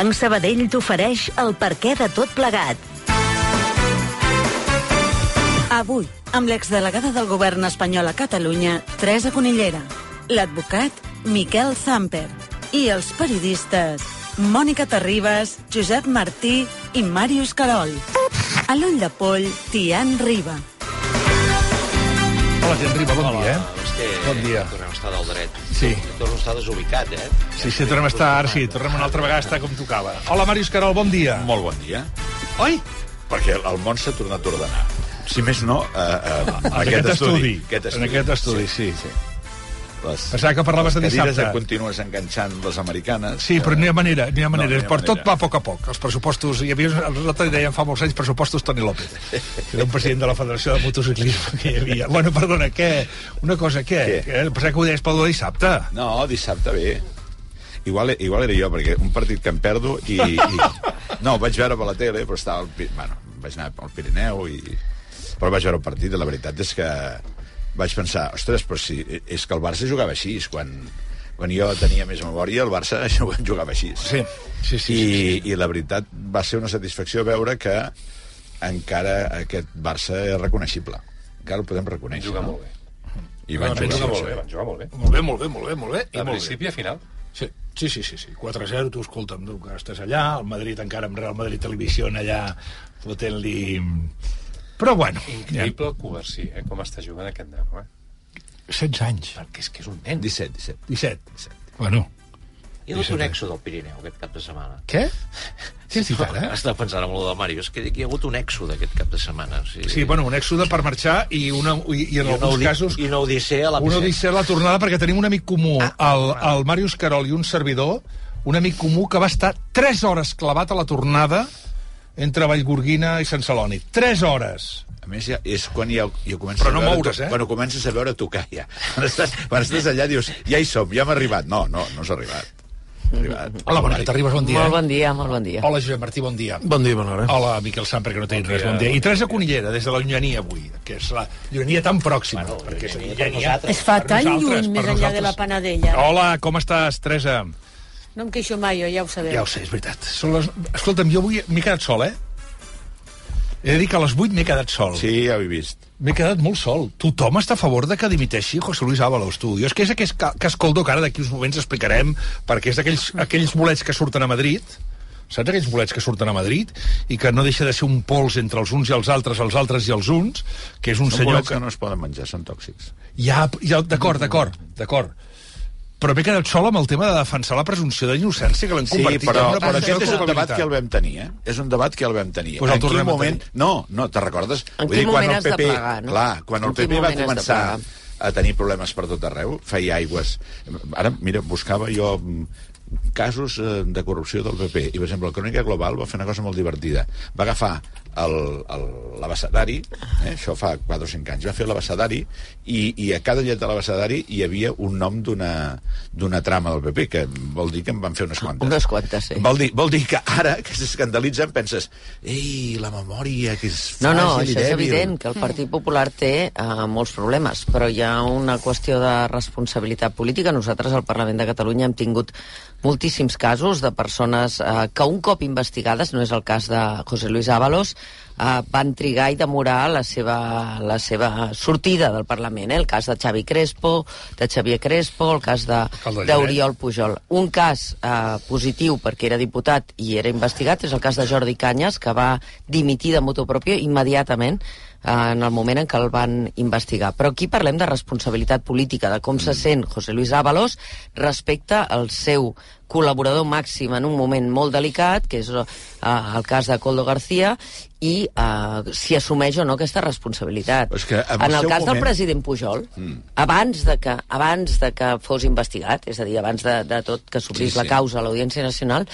Banc Sabadell t'ofereix el perquè de tot plegat. Avui, amb l'exdelegada del govern espanyol a Catalunya, Teresa Conillera, l'advocat Miquel Zamper i els periodistes Mònica Terribas, Josep Martí i Màrius Carol. A l'ull de poll, Tian Riba. Hola, Tian Riba, bon dia, eh? Bon dia. Tornem a estar del dret. Sí. Tornem a estar desubicat, eh? Sí, sí, tornem a estar, ara sí, tornem una altra vegada a estar com tocava. Hola, Màrius Carol, bon dia. Molt bon dia. Oi? Perquè el món s'ha tornat a ordenar. Si més no, eh, eh, En aquest estudi. Aquest En aquest estudi, sí. sí. Les, Pensava que parlaves de les dissabte. et continues enganxant les americanes. Sí, però n'hi ha manera, n'hi ha manera. No, ha per tot manera. va a poc a poc. Els pressupostos... Hi havia, l'altre deien fa molts anys pressupostos Toni López. Era un president de la Federació de Motociclisme que hi havia. Bueno, perdona, què? Una cosa, què? Què? què? Pensava que ho deies pel dissabte. No, dissabte bé. Igual, igual era jo, perquè un partit que em perdo i... i no, vaig veure per la tele, però estava... Al, bueno, vaig anar al Pirineu i... Però vaig veure el partit i la veritat és que vaig pensar, ostres, però si, és que el Barça jugava així, quan, quan jo tenia més memòria, el Barça jugava així. Sí, sí, sí. I, sí, sí. I la veritat va ser una satisfacció veure que encara aquest Barça és reconeixible. Encara el podem reconèixer. Juga no? molt bé. I Van Van jugar jugar molt bé. van jugar molt bé. Molt bé, molt bé, molt bé, molt bé. I molt principi a final. Sí, sí, sí, sí, sí. 4-0, tu escolta'm, tu que estàs allà, el Madrid encara amb Real Madrid Televisió allà fotent-li... Però bueno, Increïble el Covarsí, eh, com està jugant aquest nano, eh? ja, 16 anys, Perquè és que és un nen. 17, 17. 17. Bueno, Hi ha hagut un èxode al Pirineu aquest cap de setmana. què? Què has dit ara? Estava pensant en el del Mario. És que dic, hi ha hagut un èxode aquest cap de setmana. Sí, Sí, bueno, un èxode per marxar i, una, i, i en I alguns casos I una odissea a la una P7. odissea a la tornada perquè tenim un amic comú, el, el Màrius Carol i un servidor, un amic comú que va estar 3 hores clavat a la tornada entre Vallgorguina i Sant Celoni. 3 hores! A més, ja és quan ja, ja comences Però no a veure... moure's, eh? Quan ho comences a veure tocar, ja. Quan estàs, quan estàs allà dius, ja hi som, ja hem arribat. No, no, no s'ha arribat. Ha arribat. Hola, Mònica, t'arribes, bon dia. Molt eh? bon dia, molt bon dia. Hola, Josep Martí, bon dia. Bon dia, bona hora. Hola, Miquel Samper, que no tenim res, bon dia. I Teresa Conillera, des de la llunyania avui, que és la llunyania tan pròxima. Bueno, perquè és llunyania per llunyania... nosaltres. Es fa tan lluny més enllà de la. Panadella. Hola, com estàs, Teresa? No em queixo mai, jo ja ho sabeu. Ja ho sé, és veritat. Són les... Escolta'm, jo avui m'he quedat sol, eh? He de dir que a les 8 m'he quedat sol. Sí, ja ho he vist. M'he quedat molt sol. Tothom està a favor de que dimiteixi José Luis Ábalos, tu. Jo és que és aquest ca- cas Coldo que ara d'aquí uns moments explicarem, perquè és d'aquells aquells bolets que surten a Madrid, saps aquells bolets que surten a Madrid i que no deixa de ser un pols entre els uns i els altres, els altres i els uns, que és un Són senyor bolets que no es poden menjar, són tòxics. Ja, ja d'acord, d'acord, d'acord. Però m'he quedat sol amb el tema de defensar la presumpció d'innocència que l'han Sí, convertit però, en una però aquest és un debat que el vam tenir, eh? És un debat que el vam tenir. Pues el en quin moment... No, no, te'n recordes? En Vull quin dir, quan moment el has de PP, plegar, no? Clar, quan En el PP va començar a tenir problemes per tot arreu, feia aigües. Ara, mira, buscava jo mm, casos eh, de corrupció del PP i, per exemple, el Crònica Global va fer una cosa molt divertida. Va agafar l'abecedari, eh, això fa 4 o 5 anys, va fer l'abecedari i, i a cada llet de l'abecedari hi havia un nom d'una d'una trama del PP, que vol dir que en van fer unes quantes. Unes quantes, sí. Vol dir, vol dir que ara, que s'escandalitzen, penses ei, la memòria, que és No, no, i això és dèbil. evident, que el Partit Popular té uh, molts problemes, però hi ha una qüestió de responsabilitat política. Nosaltres al Parlament de Catalunya hem tingut moltíssims casos de persones uh, que un cop investigades, no és el cas de José Luis Ábalos, uh, van trigar i demorar la seva, la seva sortida del Parlament. Eh? El cas de Xavi Crespo, de Xavier Crespo, el cas d'Oriol Pujol. Un cas eh, positiu perquè era diputat i era investigat és el cas de Jordi Canyes, que va dimitir de motu propio immediatament eh, en el moment en què el van investigar. Però aquí parlem de responsabilitat política, de com se sent José Luis Ábalos respecte al seu col·laborador màxim en un moment molt delicat, que és eh, el cas de Coldo García, i eh, si assumeix o no aquesta responsabilitat. És que en en el cas del moment- president Pujol, mm. abans, de que, abans de que fos investigat, és a dir, abans de, de tot que s'obrís Sí, sí, sí. la causa a l'Audiència Nacional,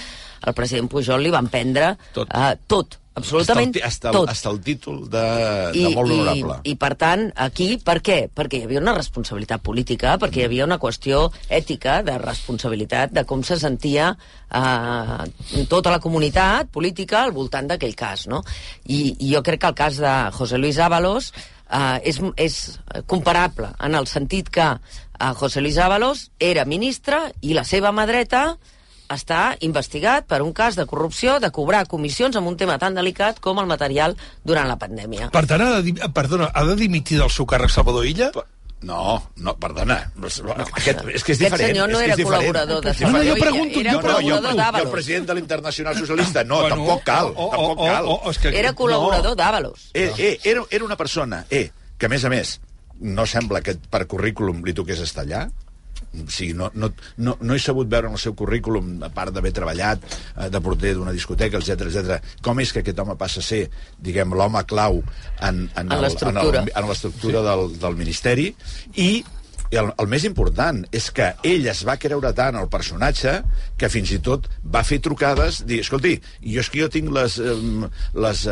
el president Pujol li van prendre Tot. Uh, tot absolutament hasta el, hasta el, tot. hasta el títol de, de molt honorable. I, I, per tant, aquí, per què? Perquè hi havia una responsabilitat política, perquè hi havia una qüestió ètica de responsabilitat de com se sentia eh, tota la comunitat política al voltant d'aquell cas, no? I, I jo crec que el cas de José Luis Ábalos eh, és, és comparable en el sentit que eh, José Luis Ábalos era ministre i la seva mà dreta està investigat per un cas de corrupció, de cobrar comissions amb un tema tan delicat com el material durant la pandèmia. Per tant, ha de, di- perdona, ha de dimitir del seu càrrec Salvador Illa? No, no, perdona. Aquest, és que és Aquest diferent. senyor no és que era és col·laborador de És No, no, jo Salvador pregunto, era jo No, no, jo, col·laborador d'Àvalos. president de l'Internacional Socialista, no, Bueno, tampoc cal, o- o- tampoc cal. o- o- és que- Era col·laborador d'Àvalos. Eh, eh, era, era una persona, eh, que a més a més no sembla que per currículum li toqués estar allà, o sigui, no, no, no, no he sabut veure en el seu currículum, a part d'haver treballat eh, de porter d'una discoteca, etc etc. com és que aquest home passa a ser, diguem, l'home clau en, en, En l'estructura. l'estructura del, del Ministeri, i el, el més important és que ell es va creure tant el personatge que fins i tot va fer trucades dir, escolti, jo és que jo tinc les, les,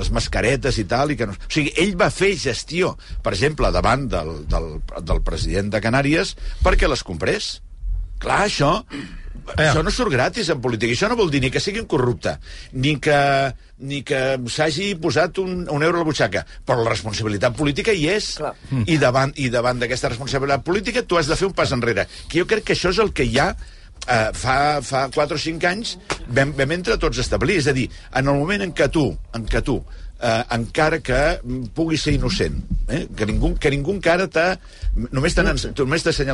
les mascaretes i tal, i que no... o sigui, ell va fer gestió, per exemple, davant del, del, del president de Canàries perquè les comprés. Clar, això... Eh. Això no surt gratis en política. Això no vol dir ni que sigui un corrupte, ni que, ni que s'hagi posat un, un euro a la butxaca. Però la responsabilitat política hi és. Clar. I davant, i davant d'aquesta responsabilitat política tu has de fer un pas enrere. Que jo crec que això és el que ja eh, fa, fa 4 o 5 anys vam, vam entre tots establir. És a dir, en el moment en què tu, en què tu eh, encara que puguis ser innocent, eh? que, ningú, que ningú encara t'ha... Només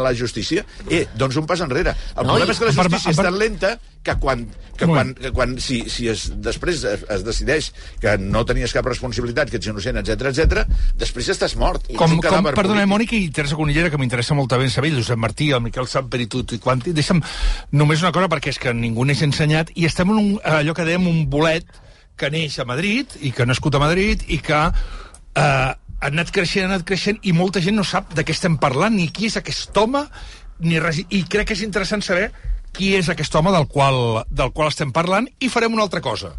la justícia, eh, doncs un pas enrere. El No, problema i- és que la Per- justícia és per- tan lenta que quan, que quan, que quan si, si es, després es, es decideix que no tenies cap responsabilitat, que ets innocent, etc etc, després ja estàs mort. Com, com, perdona, polític. Mònica i Teresa Conillera, que m'interessa molt bé saber, el Josep Martí, el Miquel Samper i tu i quanti. Deixa'm només una cosa, perquè és que ningú n'és ensenyat, i estem en un, allò que dèiem un bolet que neix a Madrid, i que ha nascut a Madrid, i que eh, ha anat creixent, ha anat creixent, i molta gent no sap de què estem parlant, ni qui és aquest home, ni res. I crec que és interessant saber qui és aquest home del qual, del qual estem parlant, i farem una altra cosa,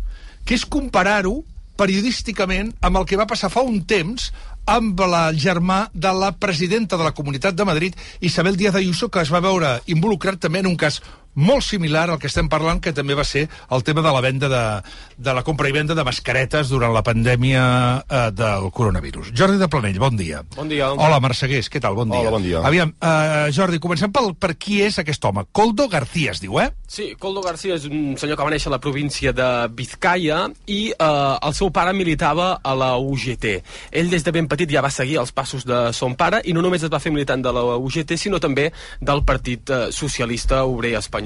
que és comparar-ho periodísticament amb el que va passar fa un temps amb la germà de la presidenta de la Comunitat de Madrid, Isabel Díaz Ayuso, que es va veure involucrat també en un cas molt similar al que estem parlant, que també va ser el tema de la venda de, de la compra i venda de mascaretes durant la pandèmia eh, del coronavirus. Jordi de Planell, bon dia. Bon dia. Hola, Mercegués, què tal? Bon dia. Hola, bon dia. Aviam, eh, Jordi, comencem pel, per qui és aquest home. Coldo García es diu, eh? Sí, Coldo García és un senyor que va néixer a la província de Vizcaya i eh, el seu pare militava a la UGT. Ell des de ben petit ja va seguir els passos de son pare i no només es va fer militant de la UGT, sinó també del Partit eh, Socialista Obrer Espanyol.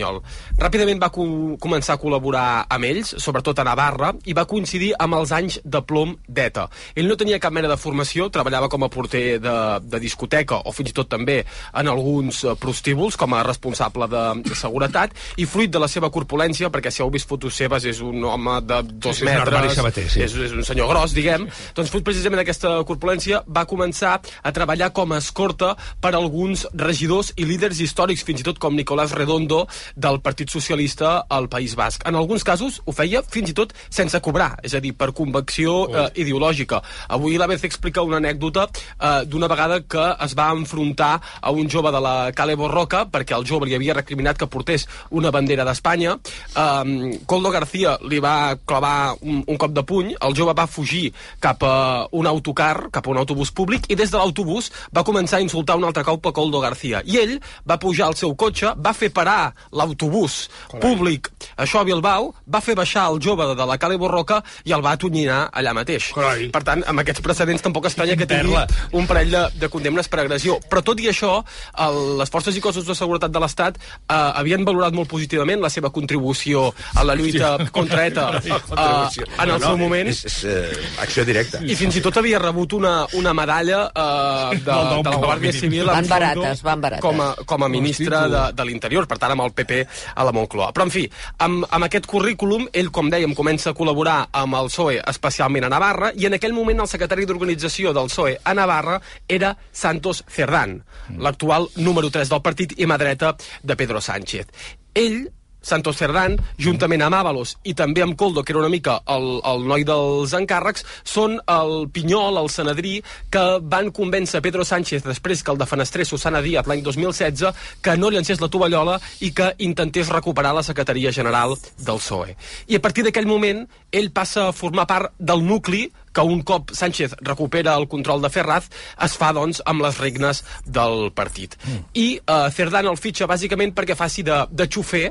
Ràpidament va co començar a col·laborar amb ells, sobretot a Navarra, i va coincidir amb els anys de plom d'ETA. Ell no tenia cap mena de formació, treballava com a porter de, de discoteca o fins i tot també en alguns eh, prostíbuls com a responsable de, seguretat i fruit de la seva corpulència, perquè si heu vist fotos seves és un home de dos Sí, metres, sabater, sí. és, és un senyor gros, diguem, doncs fruit precisament d'aquesta corpulència va començar a treballar com a escorta per alguns regidors i líders històrics, fins i tot com Nicolás Redondo del Partit Socialista al País Basc. En alguns casos ho feia fins i tot sense cobrar, és a dir, per convecció eh, ideològica. Avui l'ABC explica una anècdota eh, d'una vegada que es va enfrontar a un jove de la Cale Borroca perquè el jove li havia recriminat que portés una bandera d'Espanya. Eh, Coldo García li va clavar un, un cop de puny, el jove va fugir cap a un autocar, cap a un autobús públic, i des de l'autobús va començar a insultar un altre cop a Coldo García. I ell va pujar al seu cotxe, va fer parar l'autobús públic, això a Bilbao, va fer baixar el jove de la Cale Borroca i el va atonyinar allà mateix. Carai. Per tant, amb aquests precedents tampoc estranya que tingui un parell de, de condemnes per agressió. Però tot i això, el, les forces i cossos de seguretat de l'Estat eh, havien valorat molt positivament la seva contribució a la lluita contra ETA eh, en el seu moment. És, és eh, acció directa. I fins i tot havia rebut una, una medalla eh, de, de la Guàrdia. Civil Van barates, van barates. com a, com a ministre de, de l'Interior, per tant amb el PP a la Moncloa. Però en fi, amb, amb aquest currículum, ell, com dèiem, comença a col·laborar amb el PSOE, especialment a Navarra, i en aquell moment el secretari d'organització del PSOE a Navarra era Santos Cerdán, l'actual número 3 del partit i mà dreta de Pedro Sánchez. Ell Santos Cerdán, juntament amb Ábalos i també amb Coldo, que era una mica el, el noi dels encàrrecs, són el pinyol, el senedrí, que van convèncer Pedro Sánchez després que el defenestrés Susana Díaz l'any 2016 que no llancés la tovallola i que intentés recuperar la secretaria general del PSOE. I a partir d'aquell moment ell passa a formar part del nucli que un cop Sánchez recupera el control de Ferraz es fa, doncs, amb les regnes del partit. Mm. I eh, Cerdán el fitxa bàsicament perquè faci de, de xofer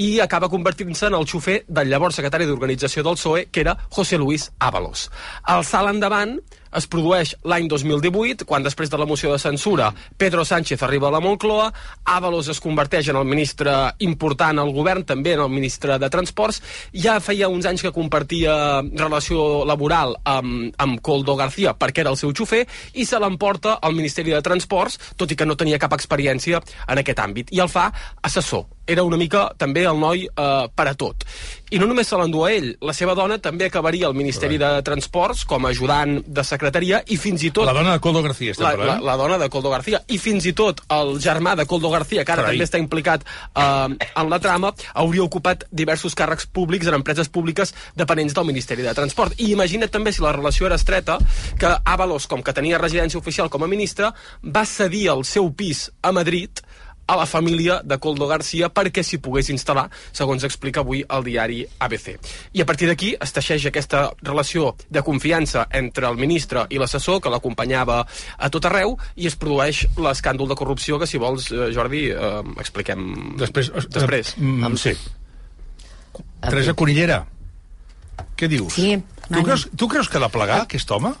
i acaba convertint-se en el xofer del llavors secretari d'organització del PSOE, que era José Luis Ábalos. El salt endavant es produeix l'any 2018, quan després de la moció de censura Pedro Sánchez arriba a la Moncloa, Ábalos es converteix en el ministre important al govern, també en el ministre de Transports, ja feia uns anys que compartia relació laboral amb, amb Coldo García perquè era el seu xofer i se l'emporta al Ministeri de Transports, tot i que no tenia cap experiència en aquest àmbit, i el fa assessor. Era una mica també el noi eh, per a tot. I no només se l'endú a ell, la seva dona també acabaria al Ministeri de Transports com a ajudant de secretaria i fins i tot... La dona de Coldo García, estem la, la, parlant? la dona de Coldo García i fins i tot el germà de Coldo García, que ara Carai. també està implicat eh, en la trama, hauria ocupat diversos càrrecs públics en empreses públiques dependents del Ministeri de Transport. I imagina't també si la relació era estreta, que Ábalos, com que tenia residència oficial com a ministre, va cedir el seu pis a Madrid a la família de Coldo García perquè s'hi pogués instal·lar, segons explica avui el diari ABC. I a partir d'aquí es teixeix aquesta relació de confiança entre el ministre i l'assessor que l'acompanyava a tot arreu i es produeix l'escàndol de corrupció que, si vols, eh, Jordi, eh, expliquem Després. després. Eh, mm, sí. Teresa Conillera, què dius? Sí, tu, creus, tu creus que ha de plegar, aquest home?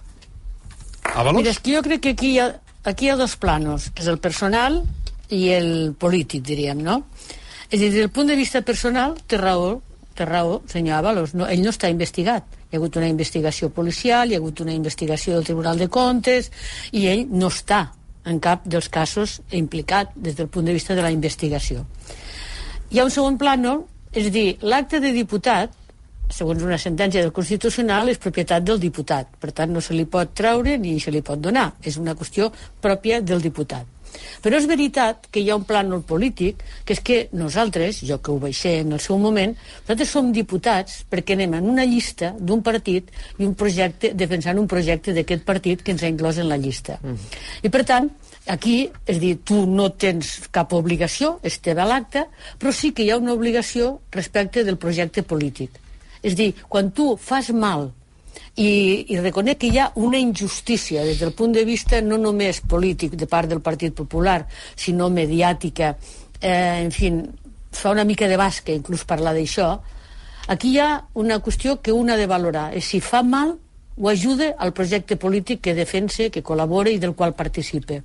Avalos? Mira, és que jo crec que aquí hi, ha, aquí hi ha dos planos, que és el personal i el polític, diríem, no? És dir, des del punt de vista personal, té raó, té raó, senyor Avalos, no, ell no està investigat. Hi ha hagut una investigació policial, hi ha hagut una investigació del Tribunal de Comptes, i ell no està en cap dels casos implicat des del punt de vista de la investigació. Hi ha un segon plano, és dir, l'acte de diputat, segons una sentència del Constitucional, és propietat del diputat. Per tant, no se li pot treure ni se li pot donar. És una qüestió pròpia del diputat. Però és veritat que hi ha un plànol polític, que és que nosaltres, jo que ho vaig ser en el seu moment, nosaltres som diputats perquè anem en una llista d'un partit i un projecte, defensant un projecte d'aquest partit que ens ha inclòs en la llista. Mm. I per tant, aquí, és dir, tu no tens cap obligació, és teva l'acte, però sí que hi ha una obligació respecte del projecte polític. És dir, quan tu fas mal i, i reconec que hi ha una injustícia des del punt de vista no només polític de part del Partit Popular, sinó mediàtica, eh, en fi, fa una mica de basca inclús parlar d'això, aquí hi ha una qüestió que un ha de valorar, és si fa mal o ajuda al projecte polític que defensa, que col·labora i del qual participa.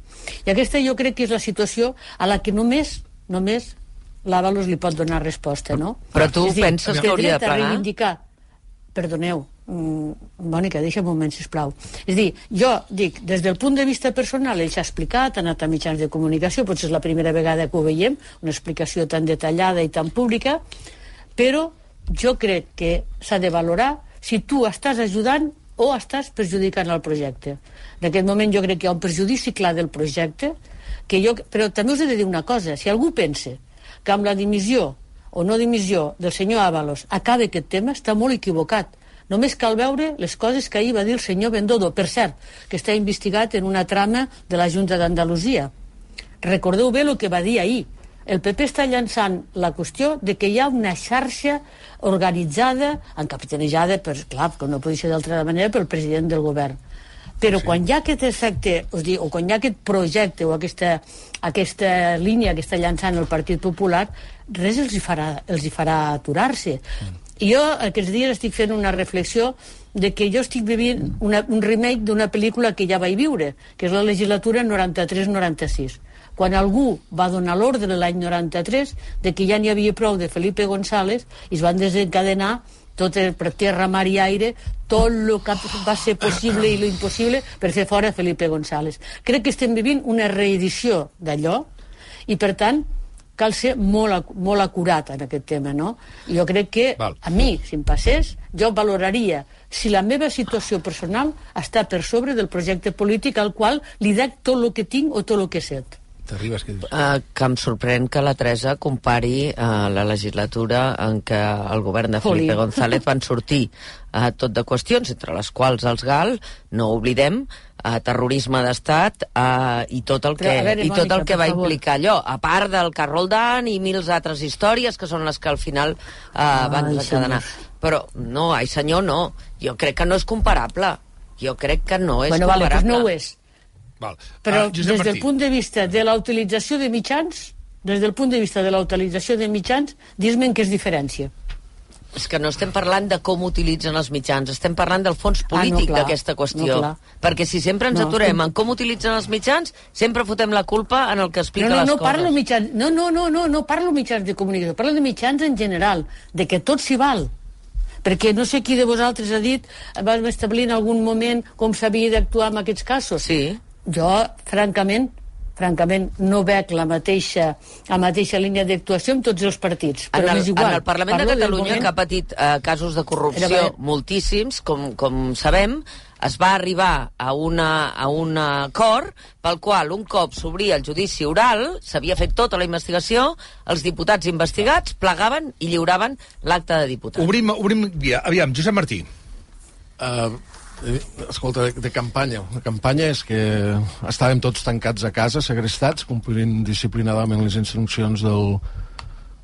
I aquesta jo crec que és la situació a la que només, només l'Avalos li pot donar resposta, no? Però tu dir, penses que hauria de plegar? perdoneu, Mònica, deixa'm un moment, sisplau. És dir, jo dic, des del punt de vista personal, ell s'ha explicat, ha anat a mitjans de comunicació, potser és la primera vegada que ho veiem, una explicació tan detallada i tan pública, però jo crec que s'ha de valorar si tu estàs ajudant o estàs perjudicant el projecte. En aquest moment jo crec que hi ha un perjudici clar del projecte, que jo, però també us he de dir una cosa, si algú pensa que amb la dimissió o no dimissió del senyor Ábalos acabe aquest tema, està molt equivocat. Només cal veure les coses que ahir va dir el senyor Bendodo, per cert, que està investigat en una trama de la Junta d'Andalusia. Recordeu bé el que va dir ahir. El PP està llançant la qüestió de que hi ha una xarxa organitzada, encapitanejada, per, clar, com no podia ser d'altra manera, pel president del govern. Però sí. quan hi ha aquest efecte, us dic, o quan hi ha aquest projecte o aquesta, aquesta línia que està llançant el Partit Popular, res els hi farà, els hi farà aturar-se. Jo aquests dies estic fent una reflexió de que jo estic vivint una, un remake d'una pel·lícula que ja vaig viure, que és la legislatura 93-96 quan algú va donar l'ordre l'any 93 de que ja n'hi havia prou de Felipe González i es van desencadenar tot el, per terra, mar i aire, tot el que va ser possible i l'impossible per fer fora Felipe González. Crec que estem vivint una reedició d'allò i, per tant, cal ser molt, molt acurat en aquest tema, no? Jo crec que Val. a mi, si em passés, jo valoraria si la meva situació personal està per sobre del projecte polític al qual li dec tot el que tinc o tot el que sé. T'arribes, què dius? Uh, que em sorprèn que la Teresa compari uh, la legislatura en què el govern de Felipe. González van sortir uh, tot de qüestions, entre les quals els GAL, no ho oblidem, uh, terrorisme d'estat uh, i tot el que, a veure, i tot el que va favor. implicar allò, a part del Carroldán i mils altres històries que són les que al final uh, van Ai, desencadenar. Però no, ai senyor, no. Jo crec que no és comparable. Jo crec que no és bueno, vale, doncs comparable. no ho és. Val. Però Ah, Josep des del punt de vista de la utilització de mitjans, des del punt de vista de la utilització de mitjans, dis-me en què es diferència. És que no estem parlant de com utilitzen els mitjans, estem parlant del fons Ah, no, polític d'aquesta qüestió. No, clar. Perquè si sempre ens No, aturem estem- en com utilitzen els mitjans, sempre fotem la culpa en el que explica no, no, les no coses. parlo mitjans, no, no, no, no, no parlo mitjans de comunicació, parlo de mitjans en general, de que tot s'hi val. Perquè no sé qui de vosaltres ha dit, vam establir en algun moment com s'havia d'actuar en aquests casos. Sí. Jo, francament, francament, no veig la mateixa, la mateixa línia d'actuació en tots els partits. En Però el, m'és igual. en el Parlament Parlo de Catalunya, moment- que ha patit eh, casos de Era corrupció bé. moltíssims, com, com sabem, es va arribar a, una, a un acord pel qual un cop s'obria el judici oral, s'havia fet tota la investigació, els diputats investigats plegaven i lliuraven l'acte de diputat. Obrim, obrim via. Aviam, Josep Martí. Uh, escolta, de, de campanya. La campanya és que estàvem tots tancats a casa, segrestats, complint disciplinadament les instruccions del,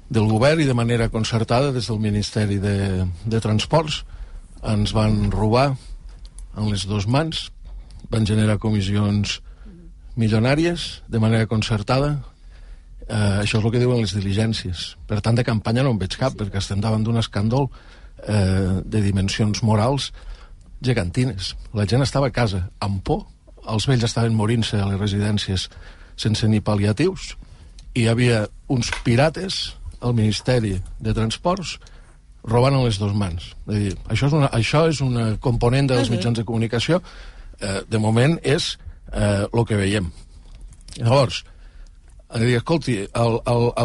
del govern i de manera concertada des del Ministeri de, de Transports. Ens van robar en les dues mans, van generar comissions milionàries de manera concertada. Eh, això és el que diuen les diligències. Per tant, de campanya no en veig cap, perquè estem davant d'un escàndol eh, de dimensions morals gegantines. La gent estava a casa amb por, els vells estaven morint-se a les residències sense ni pal·liatius, i hi havia uns pirates al Ministeri de Transports robant en les dues mans. És a dir, això, és una, això és una component dels mitjans de comunicació. Eh, de moment és eh, el que veiem. Llavors, a dir, escolti,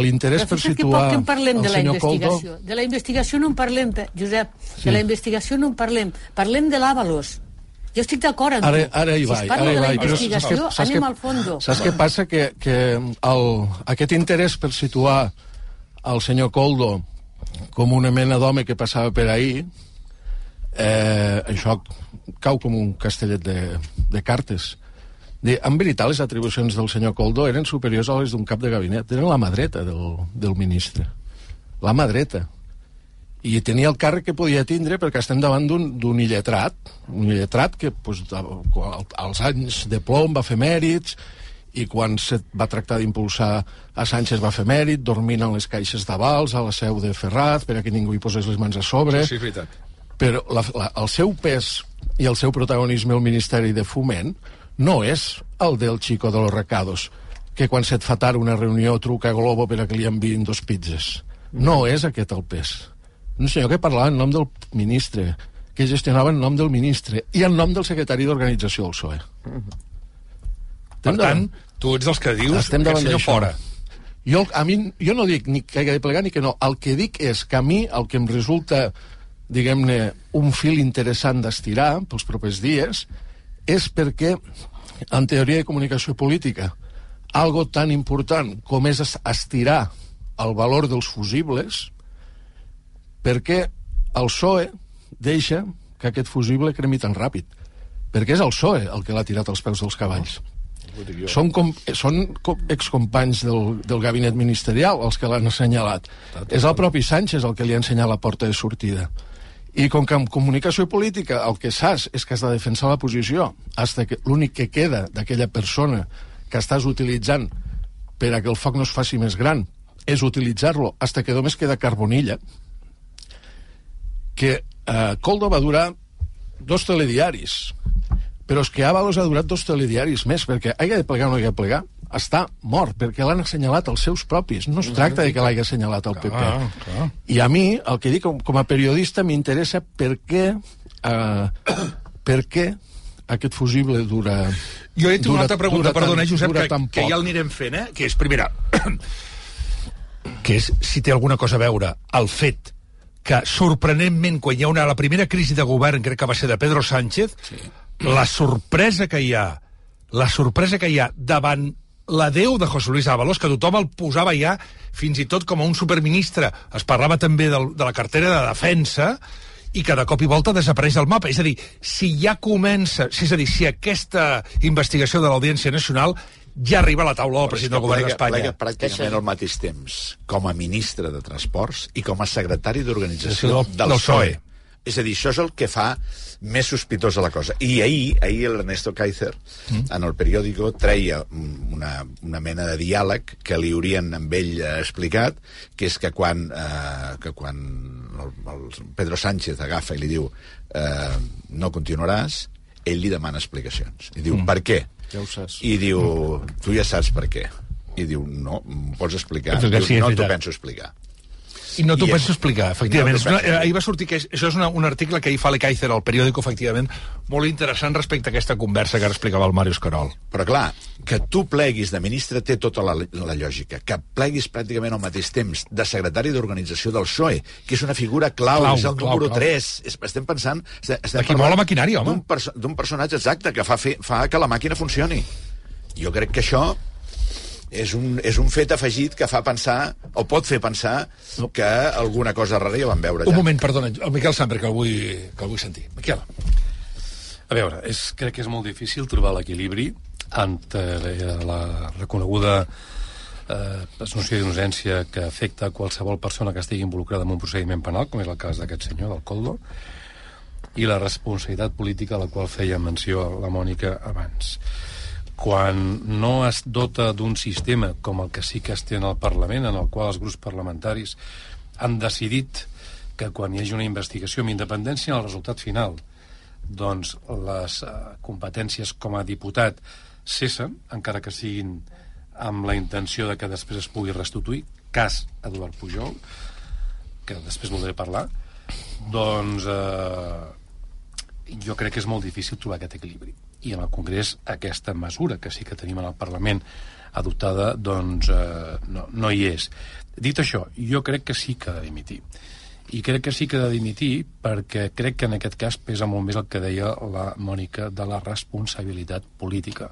l'interès per que situar que en parlem de la senyor Coldo... investigació. De la investigació no en parlem, Josep. Sí. De la investigació no en parlem. Parlem de l'Àvalos. Jo estic d'acord amb Ara, tu. ara hi si vaig, parla ara hi de la vaig. però investigació, saps què- anem què- al fondo. Saps què passa? Que, que el, aquest interès per situar el senyor Coldo com una mena d'home que passava per ahir, eh, això cau com un castellet de, de cartes. De, en veritat, les atribucions del senyor Coldo eren superiors a les d'un cap de gabinet. Eren la mà dreta del, del ministre. La mà dreta. I tenia el càrrec que podia tindre perquè estem davant d'un d'un illetrat, un illetrat que pues, als anys de plom va fer mèrits i quan se va tractar d'impulsar a Sánchez va fer mèrit, dormint en les caixes d'avals a la seu de Ferraz per a que ningú hi posés les mans a sobre Sí, és veritat. però la, la, el seu pes i el seu protagonisme al Ministeri de Foment no és el del Chico de los Recados, que quan se't fa tard una reunió truca a Globo per a que li enviïn dos pizzas. No és aquest el pes. Un senyor que parlava en nom del ministre, que gestionava en nom del ministre i en nom del secretari d'organització del PSOE. Per tant, tu ets dels que dius Estem que senyor fora. Jo, a mi, jo no dic ni que hagi de plegar ni que no. El que dic és que a mi el que em resulta, diguem-ne, un fil interessant d'estirar pels propers dies és perquè, en teoria de comunicació política, algo tan important com és es- estirar el valor dels fusibles, perquè el PSOE deixa que aquest fusible cremi tan ràpid. Perquè és el PSOE el que l'ha tirat als peus dels cavalls. Són, com, són com excompanys del, del gabinet ministerial els que l'han assenyalat. És el propi Sánchez el que li ha ensenyat la porta de sortida. I com que en comunicació política el que saps és que has de defensar la posició, hasta que l'únic que queda d'aquella persona que estàs utilitzant per a que el foc no es faci més gran és utilitzar-lo hasta que només queda carbonilla, que eh, Coldo va durar dos telediaris, però és que Ábalos ha durat dos telediaris més, perquè hagi de plegar o no hagi de plegar, està mort, perquè l'han assenyalat els seus propis. No es tracta de que l'hagi assenyalat el PP. Clar, clar. I a mi, el que dic com, com a periodista, m'interessa per què, eh, per què aquest fusible dura... Jo he tinc una altra pregunta, perdona, Josep, que, que ja l'anirem fent, eh? Que és, primera, que és si té alguna cosa a veure el fet que, sorprenentment, quan hi ha una, la primera crisi de govern, crec que va ser de Pedro Sánchez, sí. la sorpresa que hi ha, la sorpresa que hi ha davant la Déu de José Luis Ábalos, que tothom el posava ja fins i tot com a un superministre. Es parlava també del, de la cartera de defensa, i que de cop i volta desapareix del mapa. És a dir, si ja comença, és a dir, si aquesta investigació de l'Audiència Nacional ja arriba a la taula del president del govern Plega- d'Espanya. plega pràcticament al mateix temps com a ministre de Transports i com a secretari d'organització Sí, del- del, del PSOE. És a dir, això és el que fa més sospitosa la cosa. I ahir, ahir l'Ernesto Kaiser, mm. en el periòdico, treia una, una mena de diàleg que li haurien amb ell eh, explicat, que és que quan, eh, que quan el, el Pedro Sánchez agafa i li diu eh, no continuaràs, ell li demana explicacions. I diu, mm. per què? Ja ho saps. I diu, tu ja saps per què. I diu, no, m'ho pots explicar? Diu, sí, no t'ho penso explicar. I no t'ho penso és- explicar, efectivament. No una, ahir va sortir que és- això és una, un article que ahir fa l'Ekaizer al periòdico, efectivament, molt interessant respecte a aquesta conversa que ara explicava el Màrius Carol. Però clar, que tu pleguis de ministre té tota la, la lògica. Que pleguis pràcticament al mateix temps de secretari d'organització del PSOE, que és una figura clau, Clau, és el clau, número clau. 3. És, estem pensant... Estem, estem De qui mou la maquinària, home. D'un perso personatge exacte que fa, fer, fa que la màquina funcioni. Jo crec que això és un, és un fet afegit que fa pensar, o pot fer pensar, que alguna cosa rara ja vam veure Un ja. moment, perdona, el Miquel Samper, que el vull, que el vull sentir. Miquel. A veure, és, crec que és molt difícil trobar l'equilibri entre la reconeguda eh, presumpció d'innocència que afecta qualsevol persona que estigui involucrada en un procediment penal, com és el cas d'aquest senyor, del Coldo, i la responsabilitat política a la qual feia menció la Mònica abans. Quan no es dota d'un sistema com el que sí que es té en el Parlament, en el qual els grups parlamentaris han decidit que quan hi hagi una investigació amb independència en el resultat final doncs les eh, competències com a diputat cessen, encara que siguin amb la intenció de que després es pugui restituir, cas Eduard Pujol, que després voldré parlar, doncs eh, jo crec que és molt difícil trobar aquest equilibri. I en el Congrés aquesta mesura que sí que tenim en el Parlament adoptada, doncs eh, no, no hi és. Dit això, jo crec que sí que ha de dimitir. I crec que sí que ha de dimitir perquè crec que en aquest cas pesa molt més el que deia la Mònica de la responsabilitat política.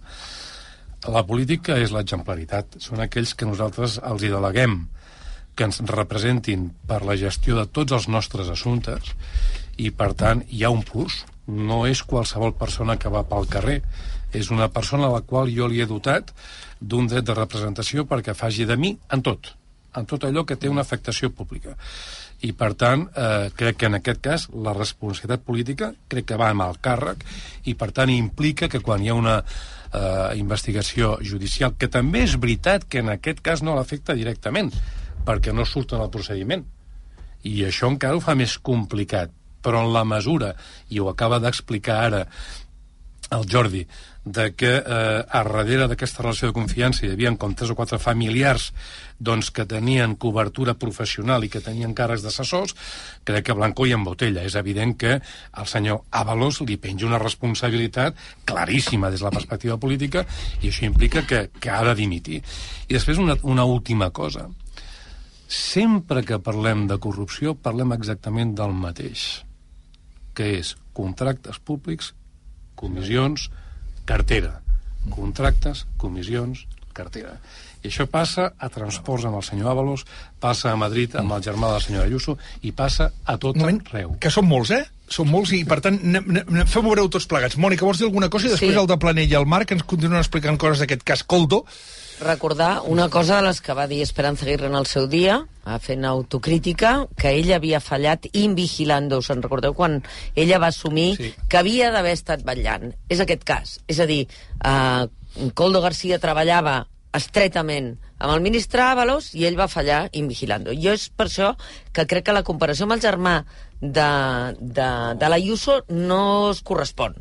La política és l'exemplaritat. Són aquells que nosaltres els hi deleguem que ens representin per la gestió de tots els nostres assumptes i, per tant, hi ha un plus. No és qualsevol persona que va pel carrer. És una persona a la qual jo li he dotat d'un dret de representació perquè faci de mi en tot, en tot allò que té una afectació pública. I, per tant, eh, crec que en aquest cas la responsabilitat política crec que va amb el càrrec i, per tant, implica que quan hi ha una eh, investigació judicial, que també és veritat que en aquest cas no l'afecta directament, perquè no surt en el procediment. I això encara ho fa més complicat. Però en la mesura, i ho acaba d'explicar ara el Jordi, de que eh, a darrere d'aquesta relació de confiança hi havia com tres o quatre familiars doncs, que tenien cobertura professional i que tenien càrrecs d'assessors, crec que Blanco i en botella. És evident que al senyor Avalos li penja una responsabilitat claríssima des de la perspectiva política i això implica que, que ha de dimitir. I després una, una última cosa. Sempre que parlem de corrupció parlem exactament del mateix, que és contractes públics, comissions, cartera. Contractes, comissions, cartera. I això passa a transports amb el senyor Ábalos, passa a Madrid amb el germà de la senyora Ayuso i passa a tot moment, arreu. que són molts, eh? Són molts i, per tant, fem-ho veure tots plegats. Mònica, vols dir alguna cosa? I després Sí. el de Planell i el Marc ens continuen explicant coses d'aquest cas Coldo. Recordar una cosa de les que va dir Esperanza Aguirre en el seu dia, eh, fent autocrítica, que ella havia fallat invigilando. Se'n recordeu quan ella va assumir Sí. que havia d'haver estat vetllant? És aquest cas. És a dir, eh, Coldo García treballava estretament amb el ministre Ábalos i ell va fallar invigilando. Jo és per això que crec que la comparació amb el germà de, de, de l'Ayuso no es correspon.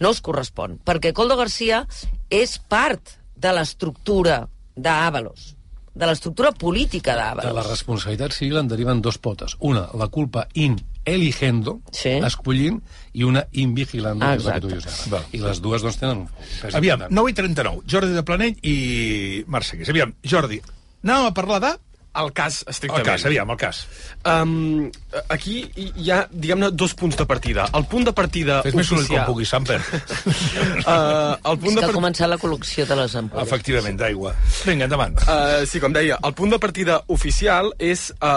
No es correspon, perquè Coldo García és part de l'estructura d'Àvalos, de l'estructura política De la responsabilitat civil en deriven dos potes. Una, la culpa in eligendo, Sí. escollint, i una in vigilando, que és la que tu Exacte. dius ara. I les dues, doncs, tenen Aviam, important. 9 i 39. Jordi de Planell i Marc Segués. Aviam, Jordi, anàvem a parlar de... El cas, El estrictament. cas, aviam, el cas. Um, aquí hi ha, diguem-ne, dos punts de partida. El punt de partida Fes més soroll com oficial... puguis, Samper. Uh, el És punt que de ha partida... començat la col·lecció de les ampolles. Efectivament, d'aigua. Vinga, endavant. Uh, sí, com deia, el punt de partida oficial és uh,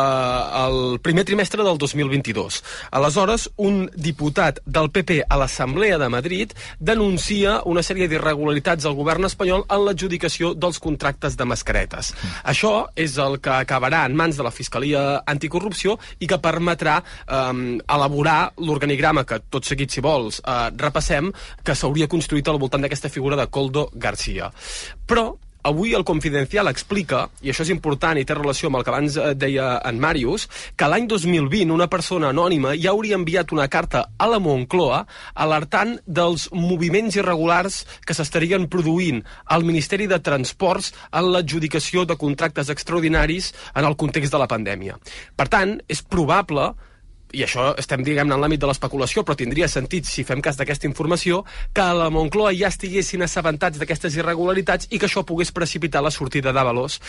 el primer trimestre del 2022. Aleshores, un diputat del PP a l'Assemblea de Madrid denuncia una sèrie d'irregularitats al govern espanyol en l'adjudicació dels contractes de mascaretes. Això és el que acabarà en mans de la Fiscalia Anticorrupció i que permet permetrà eh, elaborar l'organigrama que tot seguit, si vols, eh, repassem, que s'hauria construït al voltant d'aquesta figura de Coldo Garcia. Però Avui el Confidencial explica, i això és important i té relació amb el que abans eh, deia en Màrius, que l'any 2020 una persona anònima ja hauria enviat una carta a la Moncloa alertant dels moviments irregulars que s'estarien produint al Ministeri de Transports en l'adjudicació de contractes extraordinaris en el context de la pandèmia. Per tant, és probable i això estem, diguem-ne, en l'àmbit de l'especulació, però tindria sentit, si fem cas d'aquesta informació, que a la Moncloa ja estiguessin assabentats d'aquestes irregularitats i que això pogués precipitar la sortida d'Avalos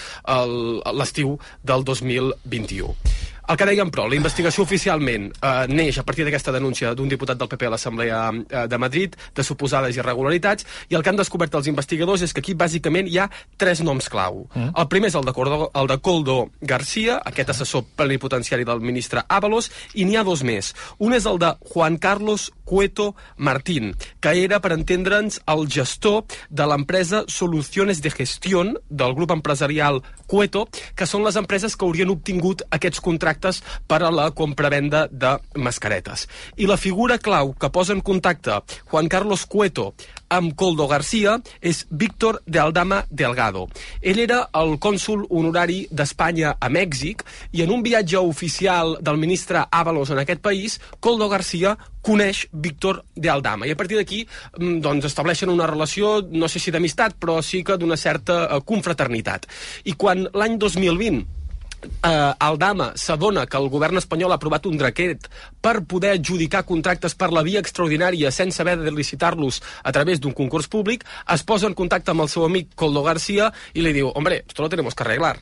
l'estiu del 2021. El que dèiem, però, la investigació oficialment eh, neix a partir d'aquesta denúncia d'un diputat del PP a l'Assemblea eh, de Madrid de suposades irregularitats i el que han descobert els investigadors és que aquí bàsicament hi ha tres noms clau. Mm. El primer és el de, Cordo, el de Coldo García, aquest assessor plenipotenciari del ministre Ábalos, i n'hi ha dos més. Un és el de Juan Carlos Cueto Martín, que era, per entendre'ns, el gestor de l'empresa Soluciones de Gestión del grup empresarial Cueto, que són les empreses que haurien obtingut aquests contractes per a la compravenda de mascaretes. I la figura clau que posa en contacte Juan Carlos Cueto amb Coldo García és Víctor de Aldama Delgado. Ell era el cònsul honorari d'Espanya a Mèxic i en un viatge oficial del ministre Ábalos en aquest país, Coldo García coneix Víctor de Aldama. I a partir d'aquí mm, doncs, estableixen una relació, no sé si d'amistat, però sí que d'una certa eh, confraternitat. I quan l'any 2020 eh, Aldama s'adona que el govern espanyol ha aprovat un decret per poder adjudicar contractes per la via extraordinària sense haver de licitar-los a través d'un concurs públic, es posa en contacte amb el seu amic Coldo García i li diu, hombre, esto lo tenemos que arreglar.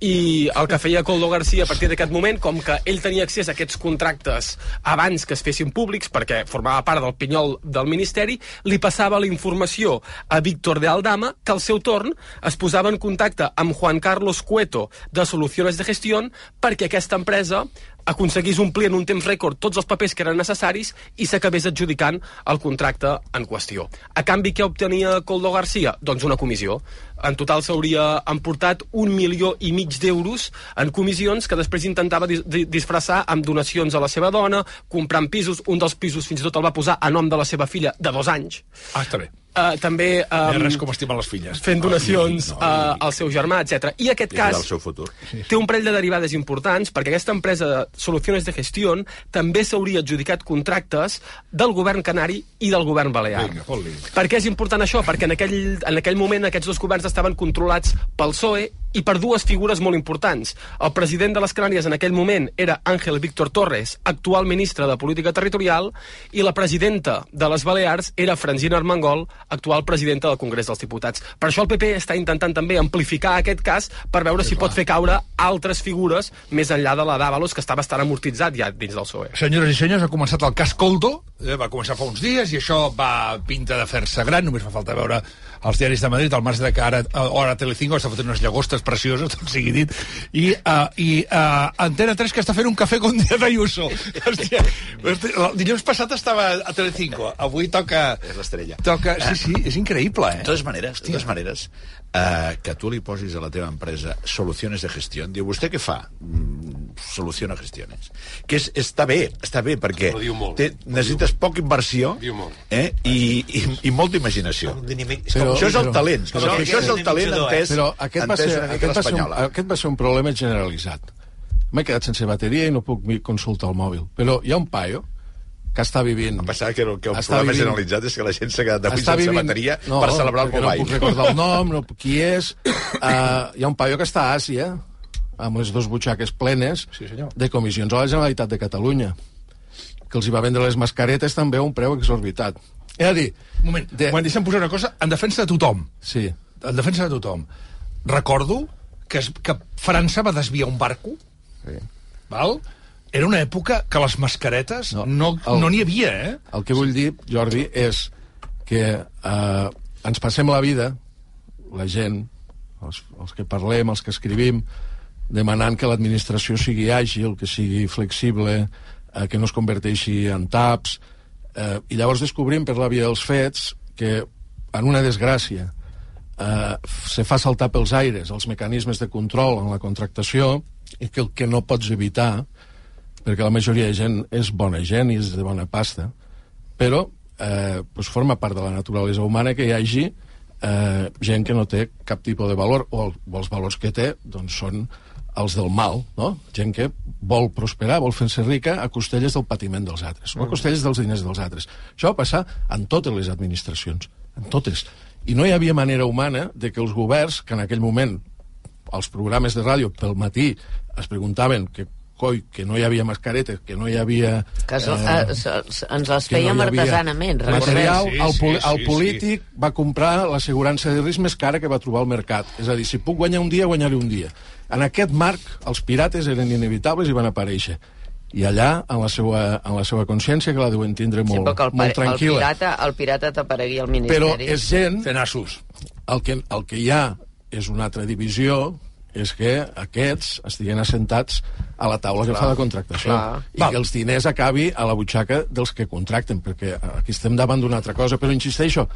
I el que feia Coldo García a partir d'aquest moment, com que ell tenia accés a aquests contractes abans que es fessin públics, perquè formava part del pinyol del Ministeri, li passava la informació a Víctor de Aldama, que al seu torn es posava en contacte amb Juan Carlos Cueto, de Soluciones de Gestión, perquè aquesta empresa aconseguís omplir en un temps rècord tots els papers que eren necessaris i s'acabés adjudicant el contracte en qüestió. A canvi, què obtenia Coldo García? Doncs una comissió. En total s'hauria emportat un milió i mig d'euros en comissions que després intentava dis disfressar amb donacions a la seva dona, comprant pisos, un dels pisos fins i tot el va posar a nom de la seva filla de dos anys. Ah, està bé. Uh, també Um, res com estimar les filles. fent donacions no, no, uh, al seu germà, etc. I aquest I cas el seu futur. té un parell de derivades importants perquè aquesta empresa Soluciones de Gestión també s'hauria adjudicat contractes del govern canari i del govern balear. Vinga. Per què és important això? Perquè en aquell, en aquell moment aquests dos governs estaven controlats pel PSOE i per dues figures molt importants. El president de les Canàries en aquell moment era Àngel Víctor Torres, actual ministre de Política Territorial, i la presidenta de les Balears era Francina Armengol, actual presidenta del Congrés dels Diputats. Per això el PP està intentant també amplificar aquest cas per veure si pot fer caure altres figures més enllà de la d'Àvalos, que està bastant amortitzat ja dins del PSOE. Senyores i senyors, ha començat el cas Coldo, eh, va començar fa uns dies i això va pinta de fer-se gran, només fa falta veure els diaris de Madrid, al marge de que ara, eh, ara Telecinco està fotent unes llagostes precioses, tot sigui dit, i, uh, i uh, Antena 3 que està fent un cafè con Díaz Ayuso. Hòstia, el dilluns passat estava a Telecinco, avui toca... És l'estrella. Toca, sí, sí, és increïble, De eh? totes maneres, de totes maneres eh, que tu li posis a la teva empresa solucions de gestió, diu, vostè què fa? Mm, soluciona gestiones. Que és, està bé, està bé, perquè diu molt. té, necessites poca inversió Diu molt. eh, i, i, i molta imaginació. Però- això és el talent, però això, això és el talent entès, Però aquest va, entès ser, una mica aquest, va ser un, aquest va ser un problema generalitzat. M'he quedat sense bateria i no puc mi- consultar el mòbil. Però hi ha un paio que està vivint... Em pensava que, el- que el Està problema vivint- generalitzat és que la gent s'ha quedat avui sense bateria per celebrar el Mobile. No puc recordar el nom, no, qui és. Uh, hi ha un paio que està a Àsia, amb les dues butxaques plenes Sí, senyor. de comissions a la Generalitat de Catalunya, que els hi va vendre les mascaretes també a un preu exorbitat. És a dir, Un moment, De- de... deixa'm posar una cosa en defensa de tothom. sí, En defensa de tothom. Recordo que, es, que França va desviar un barco, sí. val? Era una època que les mascaretes no No, n'hi no, no havia, eh? El que vull dir, Jordi, és que eh, ens passem la vida, la gent, els, els que parlem, els que escrivim, demanant que l'administració sigui àgil, que sigui flexible, eh, que no es converteixi en taps, eh, i llavors descobrim per la via dels fets que en una desgràcia eh, se fa saltar pels aires els mecanismes de control en la contractació i que el que no pots evitar perquè la majoria de gent és bona gent i és de bona pasta, però eh, pues forma part de la naturalesa humana que hi hagi eh, gent que no té cap tipus de valor, o, el, o els valors que té doncs són els del mal, no? Gent que vol prosperar, vol fer-se rica a costelles del patiment dels altres, o a costelles dels diners dels altres. Això va passar en totes les administracions, en totes. I no hi havia manera humana de que els governs, que en aquell moment els programes de ràdio pel matí es preguntaven que coi, que no hi havia mascaretes, que no hi havia... Que so, eh, ens les fèiem no artesanament. Material, Sí, el, sí, poli sí, el sí. polític va comprar l'assegurança de risc més cara que va trobar al mercat. És a dir, si puc guanyar un dia, guanyaré un dia. En aquest marc, els pirates eren inevitables i van aparèixer. I allà, en la seva, en la seva consciència, que la deuen tindre Sí, molt, que el, molt el tranquil·la. pirata, el pirata t'aparegui al ministeri. Però és gent... Fent assos. El que, el que hi ha és una altra divisió, és que aquests estiguen assentats a la taula que fa la contractació clar. i que els diners acabi a la butxaca dels que contracten, perquè aquí estem davant d'una altra cosa. Però insisteixo,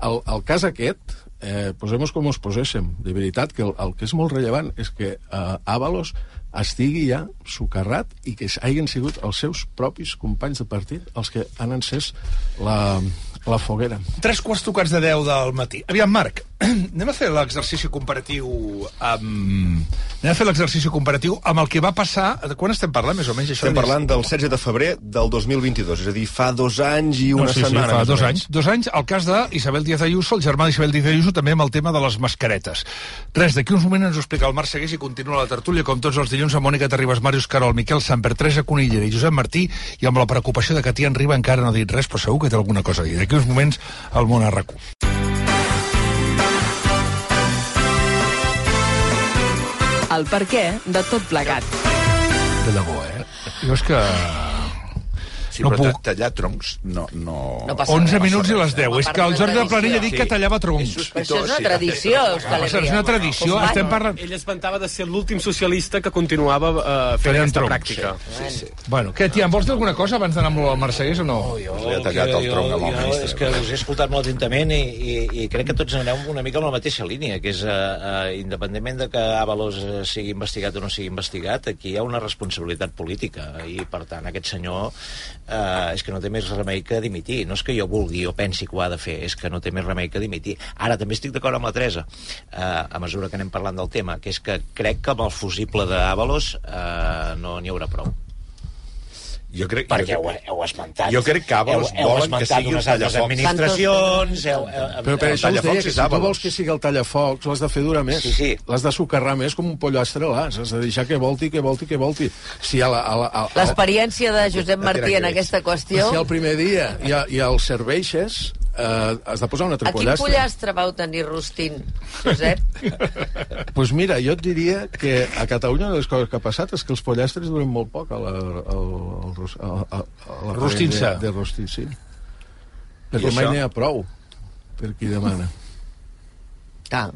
el, el cas aquest, eh, posem-nos com us poséssim, de veritat que el, el que és molt rellevant és que eh, Avalos estigui ja socarrat i que hagin sigut els seus propis companys de partit els que han encès la, la foguera. Tres quarts tocats de 10 del matí. Aviam, Marc, anem a fer l'exercici comparatiu amb... Anem a fer l'exercici comparatiu amb el que va passar... De quan estem parlant, més o menys? Això Estem parlant del 16 de febrer del 2022, és a dir, fa dos anys i una no, sí, setmana. Sí, fa dos anys. Dos anys, el cas d'Isabel Díaz Ayuso, el germà d'Isabel Díaz Ayuso, també amb el tema de les mascaretes. Res, d'aquí uns moments ens ho explica el Marc Segués i continua la tertúlia, com tots els dilluns, amb Mònica Terribas, Màrius Carol, Miquel Samper, Teresa Conillera i Josep Martí, i amb la preocupació de que Tian Riba encara no ha dit res, però segur que té alguna cosa a dir. D'aquí uns moments, el món a rac El per què de tot plegat. De debò, eh? Jo és que... Sí, No però puc. ta- tallar troncs no... no... No passa 11 res. minuts i les 10. És que el Jordi de Planell ha dit que tallava troncs. Però això és una tradició, Euskal Això és una tradició. Home, Estem parlant... Ell es vantava de ser l'últim socialista que continuava eh, fent Tallant aquesta troncs, pràctica. Sí, sí. Bueno, què, tia, em vols dir alguna cosa abans d'anar amb el Mercedes o no? Jo, Li ha tallat el jo- tronc amb el jo ministre. És que us he escoltat molt atentament i, i, i crec que tots aneu una mica en la mateixa línia, que és, uh, uh, independentment de que Avalos uh, sigui investigat o no sigui investigat, aquí hi ha una responsabilitat política i, per tant, aquest senyor uh, és que no té més remei que dimitir. No és que jo vulgui o pensi que ho ha de fer, és que no té més remei que dimitir. Ara, també estic d'acord amb la Teresa, uh, a mesura que anem parlant del tema, que és que crec que amb el fusible d'Avalos uh, no n'hi haurà prou. Jo crec, Perquè jo, heu, heu esmentat... Jo crec que Avalos heu, heu volen que sigui un unes altres tallafocs. administracions... Heu, heu, Però per el això us deia que si tu vols que sigui el tallafocs, l'has de fer durar més. Sí, sí. L'has de sucarrar més com un pollastre l'as. Has de deixar que volti, que volti, que volti. Si a la, a la, a, a, L'experiència de Josep Martí en aquesta qüestió... si al primer dia i, a, i els serveixes, eh, has de posar un altre A quin pollastre. pollastre vau tenir rostint, Josep? pues mira, jo et diria que a Catalunya una de les coses que ha passat és que els pollastres duren molt poc a la, al, al, ros- a, a, a la Rostint-se. De, de rostir, sí. Perquè I mai n'hi ha prou per qui demana. Ah.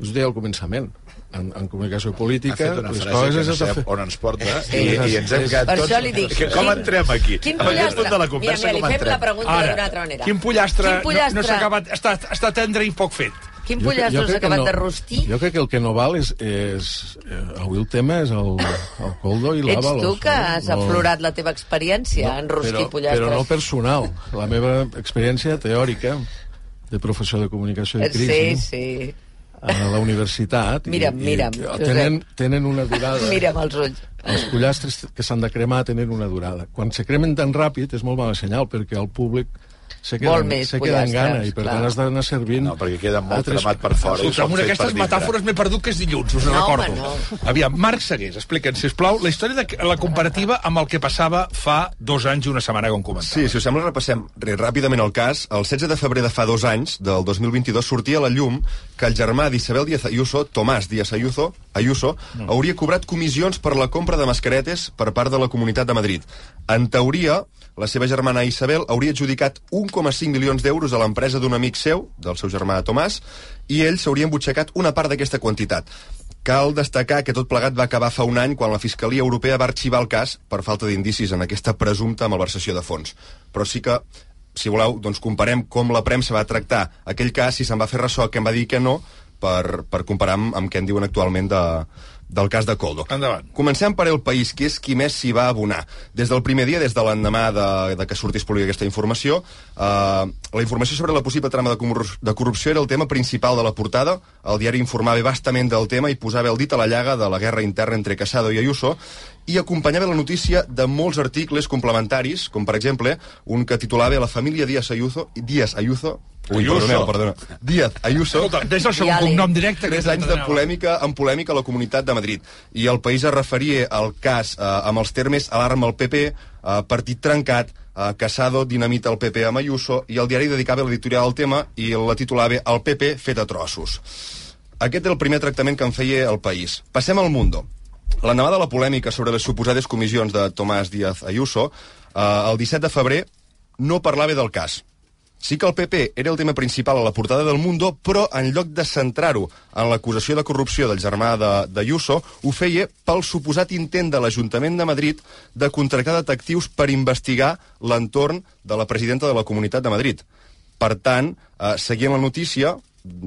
Us ho deia al començament. En, en comunicació Ha política, fet una les frase coses que no sap on ens porta Sí. i, i ens hem quedat Per tots... això li dic, Que, com quin- entrem aquí? Quin pollastre? punt de la Mira, conversa, mira, li com fem entrem? la pregunta d'una altra manera. quin pollastre, Quin pollastre? no, no s'ha acabat... Està, està tendre i poc fet. Quin pollastre jo us ha crec que acabat no- de rostir? Jo crec que el que no val és... és eh, avui el tema és el, el coldo i Ets l'àvalos. tu que has aflorat la teva experiència en rostir però, pollastres. però no personal. La meva experiència teòrica de professor de comunicació i Sí, crisi sí. A la universitat i- Mira'm, i, mira'm, i Josep. tenen, tenen una durada Mira'm els ulls. els pollastres que s'han de cremar tenen una durada quan se cremen tan ràpid és molt mala senyal perquè el públic se queda, Vol més se queda en gana i per clar. tant has d'anar servint No, perquè queda molt altres- cremat per fora. Escolta, amb aquestes metàfores m'he perdut que és dilluns, us No, recordo. home, Aviam, Marc Segués, explica'ns, sisplau, la història de la comparativa amb el que passava fa dos anys i una setmana, com comentava. Sí, si us sembla, repassem re, ràpidament el cas. El 16 de febrer de fa dos anys, del 2022, sortia a la llum que el germà d'Isabel Díaz Ayuso, Tomàs Díaz Ayuso, Ayuso hauria cobrat comissions per la compra de mascaretes per part de la Comunitat de Madrid. En teoria, la seva germana Isabel hauria adjudicat 1,5 milions d'euros a l'empresa d'un amic seu, del seu germà Tomàs, i ell s'hauria embutxacat una part d'aquesta quantitat. Cal destacar que tot plegat va acabar fa un any quan la Fiscalia Europea va arxivar el cas per falta d'indicis en aquesta presumpta malversació de fons. Però sí que, si voleu, doncs comparem com la premsa va tractar aquell cas, si se'n va fer ressò, que em va dir que no, per, per comparar amb, amb què en diuen actualment de, del cas de Coldo. Endavant. Comencem per El País, que és qui més s'hi va abonar. Des del primer dia, des de l'endemà de, de que sortís pública aquesta informació, eh, la informació sobre la possible trama de, de corrupció era el tema principal de la portada. El diari informava bastament del tema i posava el dit a la llaga de la guerra interna entre Casado i Ayuso i acompanyava la notícia de molts articles complementaris, com per exemple un que titulava La família Díaz Ayuso, Díaz Ayuso Ui, Ayuso. perdoneu, perdona. Díaz Ayuso. Escolta, des del segon cognom directe... que Tres anys de polèmica amb polèmica a la Comunitat de Madrid. I el país es referia al cas eh, amb els termes alarma al PP, eh, partit trencat, eh, Casado dinamita el PP amb Ayuso, i el diari dedicava l'editorial al tema i la titulava El PP fet a trossos. Aquest era el primer tractament que en feia el país. Passem al Mundo. L'endemà de la polèmica sobre les suposades comissions de Tomàs Díaz Ayuso, eh, el 17 de febrer no parlava del cas. Sí que el PP era el tema principal a la portada del Mundo, però en lloc de centrar-ho en l'acusació de corrupció del germà d'Ayuso, ho feia pel suposat intent de l'Ajuntament de Madrid de contractar detectius per investigar l'entorn de la presidenta de la Comunitat de Madrid. Per tant, eh, seguien la notícia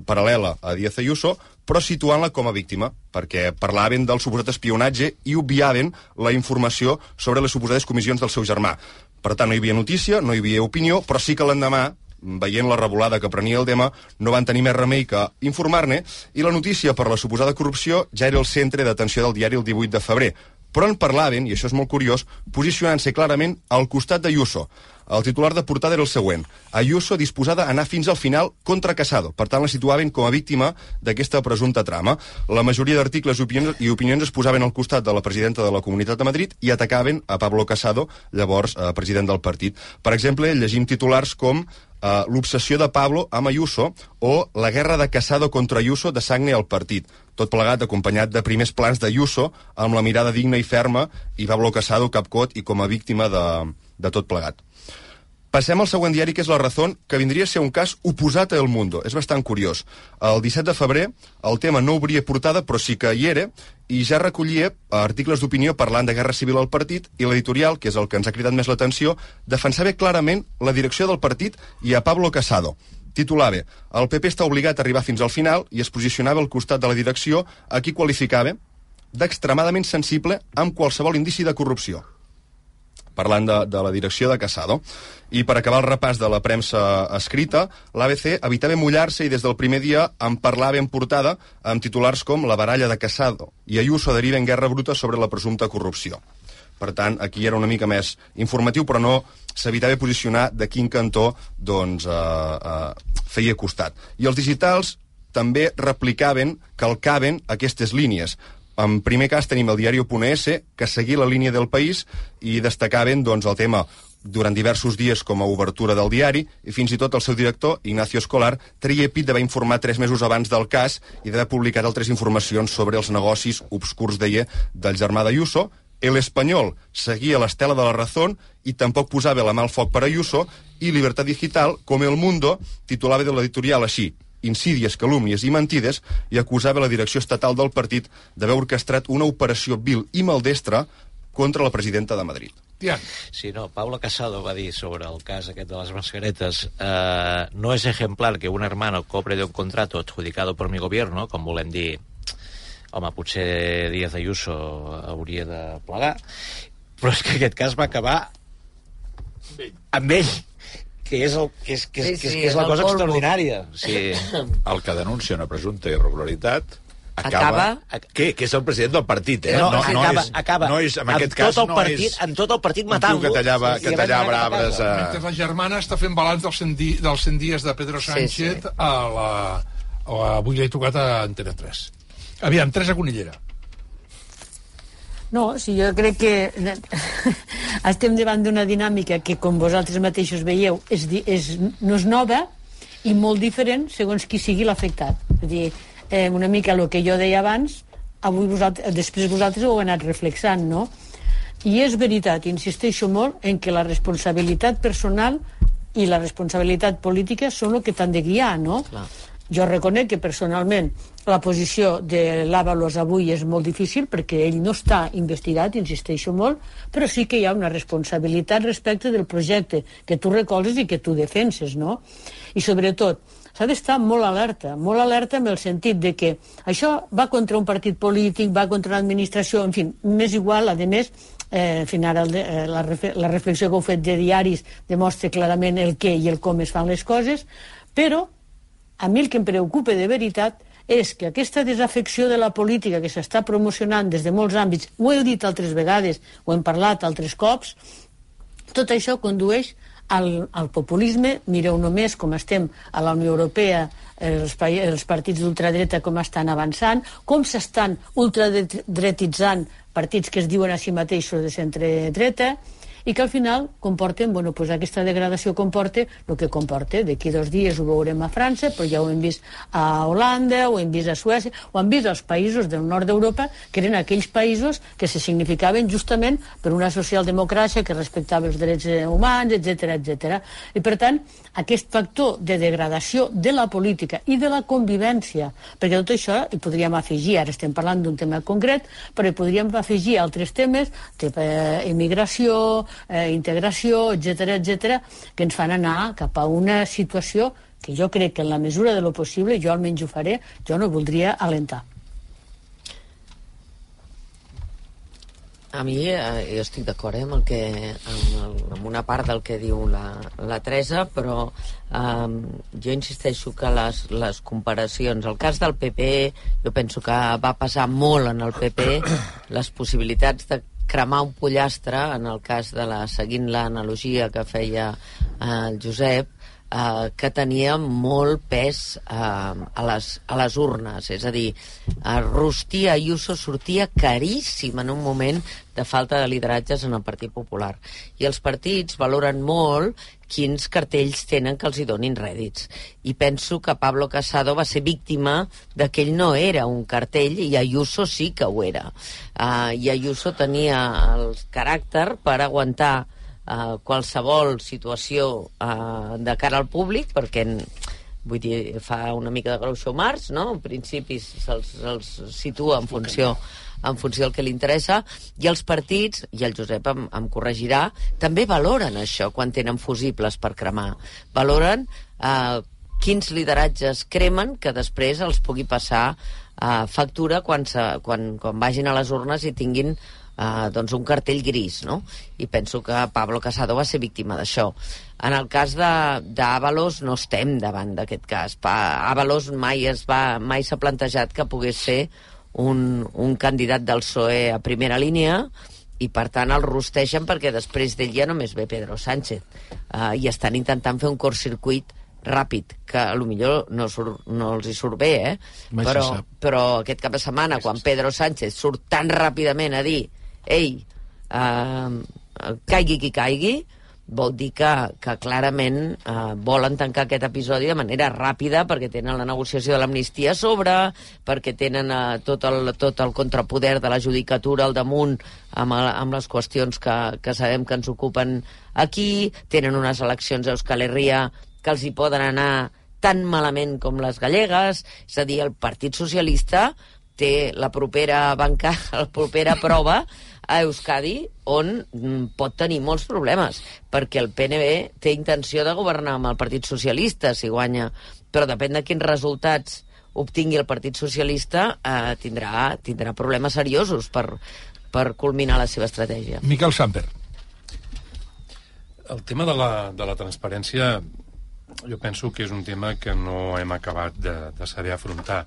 paral·lela a Díaz Ayuso, però situant-la com a víctima, perquè parlaven del suposat espionatge i obviaven la informació sobre les suposades comissions del seu germà. Per tant, no hi havia notícia, no hi havia opinió, però sí que l'endemà veient la revolada que prenia el tema, no van tenir més remei que informar-ne, i la notícia per la suposada corrupció ja era el centre d'atenció del diari el 18 de febrer. Però en parlaven, i això és molt curiós, posicionant-se clarament al costat d'Ayuso. El titular de portada era el següent. Ayuso disposada a anar fins al final contra Casado. Per tant, la situaven com a víctima d'aquesta presumpta trama. La majoria d'articles i opinions, es posaven al costat de la presidenta de la Comunitat de Madrid i atacaven a Pablo Casado, llavors eh, president del partit. Per exemple, llegim titulars com eh, l'obsessió de Pablo amb Ayuso o la guerra de Casado contra Ayuso de Sagne al partit. Tot plegat acompanyat de primers plans d'Ayuso amb la mirada digna i ferma i Pablo Casado capcot i com a víctima de, de tot plegat. Passem al següent diari, que és La Razón, que vindria a ser un cas oposat a El Mundo. És bastant curiós. El 17 de febrer el tema no obria portada, però sí que hi era, i ja recollia articles d'opinió parlant de guerra civil al partit, i l'editorial, que és el que ens ha cridat més l'atenció, defensava clarament la direcció del partit i a Pablo Casado. Titulava, el PP està obligat a arribar fins al final i es posicionava al costat de la direcció a qui qualificava d'extremadament sensible amb qualsevol indici de corrupció parlant de, de la direcció de Casado. I per acabar el repàs de la premsa escrita, l'ABC evitava mullar-se i des del primer dia en parlava en portada amb titulars com La baralla de Casado i Ayuso deriva en guerra bruta sobre la presumpta corrupció. Per tant, aquí era una mica més informatiu, però no s'evitava posicionar de quin cantó doncs, eh, eh, feia costat. I els digitals també replicaven, calcaven aquestes línies. En primer cas tenim el diari.es, que seguia la línia del país i destacaven doncs, el tema durant diversos dies com a obertura del diari i fins i tot el seu director, Ignacio Escolar, treia pit d'haver informat tres mesos abans del cas i d'haver publicat altres informacions sobre els negocis obscurs, deia, del germà d'Ayuso. El Espanyol seguia l'estela de la Razón i tampoc posava la mà al foc per Ayuso i Libertad Digital, com El Mundo, titulava de l'editorial així insídies, calúmnies i mentides i acusava la direcció estatal del partit d'haver orquestrat una operació vil i maldestra contra la presidenta de Madrid. Tian. Sí, no, Pablo Casado va dir sobre el cas aquest de les mascaretes eh, no és ejemplar que un hermano cobre de un contrato adjudicado por mi gobierno, com volem dir home, potser Díaz Ayuso hauria de plegar, però és que aquest cas va acabar amb ell que és, el, que és, que és, Sí, que és, sí, que és la és el cosa polvo. extraordinària. Sí. El que denuncia una presumpta irregularitat Acaba- acaba... Què? Que és el president del partit, eh? No, no, acaba, és, acaba. No és, en amb aquest tot cas el no partit, és... amb tot el partit matant-lo. tio que tallava, i que tallava arbres a... Mentre la germana està fent balanç dels 100, di dels 100 dies de Pedro Sánchez Sí, sí. a la... O avui l'he tocat a Antena 3. Aviam, Teresa Conillera. No, si jo crec que estem davant d'una dinàmica que, com vosaltres mateixos veieu, és, és, no és nova i molt diferent segons qui sigui l'afectat. És dir, eh, una mica el que jo deia abans, avui vosaltres, després vosaltres ho heu anat reflexant, no? I és veritat, insisteixo molt en que la responsabilitat personal i la responsabilitat política són el que t'han de guiar, no? Clar. Jo reconec que personalment la posició de l'Avalos avui és molt difícil perquè ell no està investigat, insisteixo molt, però sí que hi ha una responsabilitat respecte del projecte que tu recolzes i que tu defenses, no? I sobretot, s'ha d'estar molt alerta, molt alerta en el sentit de que això va contra un partit polític, va contra l'administració, en fi, m'és igual, a més, eh, en fi, ara el eh, la, la reflexió que heu fet de diaris demostra clarament el què i el com es fan les coses, però a mi el que em preocupa de veritat és que aquesta desafecció de la política que s'està promocionant des de molts àmbits, ho he dit altres vegades, ho hem parlat altres cops, tot això condueix al, al populisme. Mireu només com estem a la Unió Europea, els, els partits d'ultradreta com estan avançant, com s'estan ultradretitzant partits que es diuen a si mateixos de centre-dreta, i que al final comporten, bueno, pues aquesta degradació comporta el que comporta. D'aquí dos dies ho veurem a França, però ja ho hem vist a Holanda, ho hem vist a Suècia, ho hem vist als països del nord d'Europa, que eren aquells països que se significaven justament per una socialdemocràcia que respectava els drets humans, etc etc. I per tant, aquest factor de degradació de la política i de la convivència, perquè tot això hi podríem afegir, ara estem parlant d'un tema concret, però hi podríem afegir altres temes, tipus eh, immigració, eh, integració, etc etc, que ens fan anar cap a una situació que jo crec que en la mesura de lo possible, jo almenys ho faré, jo no voldria alentar. A mi, eh, jo estic d'acord eh, amb, el que, amb, el, amb una part del que diu la, la Teresa, però eh, jo insisteixo que les, les comparacions... El cas del PP, jo penso que va passar molt en el PP les possibilitats de cremar un pollastre, en el cas de la... seguint l'analogia que feia eh, el Josep, eh, que tenia molt pes eh, a, les, a les urnes. És a dir, eh, Rustí Ayuso sortia caríssim en un moment de falta de lideratges en el Partit Popular. I els partits valoren molt quins cartells tenen que els hi donin rèdits. I penso que Pablo Casado va ser víctima de que ell no era un cartell i Ayuso sí que ho era. Uh, I Ayuso tenia el caràcter per aguantar uh, qualsevol situació uh, de cara al públic, perquè vull dir, fa una mica de Groucho Marx, no? En principi se'ls se situa en funció en funció del que li interessa, i els partits, i el Josep em, em corregirà, també valoren això quan tenen fusibles per cremar. Valoren eh, quins lideratges cremen que després els pugui passar eh, factura quan, se, quan, quan vagin a les urnes i tinguin eh, doncs un cartell gris, no? I penso que Pablo Casado va ser víctima d'això. En el cas d'Avalos no estem davant d'aquest cas. Avalos mai es va mai s'ha plantejat que pogués ser un, un candidat del PSOE a primera línia i per tant el rosteixen perquè després d'ell ja només ve Pedro Sánchez. Uh, i estan intentant fer un circuit ràpid, que a lo millor no, surt, no els hi surt bé, eh? però, però aquest cap de setmana, quan Pedro Sánchez surt tan ràpidament a dir ei, eh, caigui qui caigui, vol dir que, que clarament eh, volen tancar aquest episodi de manera ràpida perquè tenen la negociació de l'amnistia a sobre, perquè tenen eh, tot, el, tot el contrapoder de la judicatura al damunt amb, amb les qüestions que, que sabem que ens ocupen aquí, tenen unes eleccions a Euskal Herria que els hi poden anar tan malament com les gallegues, és a dir, el Partit Socialista té la propera banca, la propera prova a Euskadi on mm, pot tenir molts problemes, perquè el PNB té intenció de governar amb el Partit Socialista si guanya, però depèn de quins resultats obtingui el Partit Socialista, eh, tindrà, tindrà problemes seriosos per, per culminar la seva estratègia. Miquel Samper. El tema de la, de la transparència jo penso que és un tema que no hem acabat de, de saber afrontar.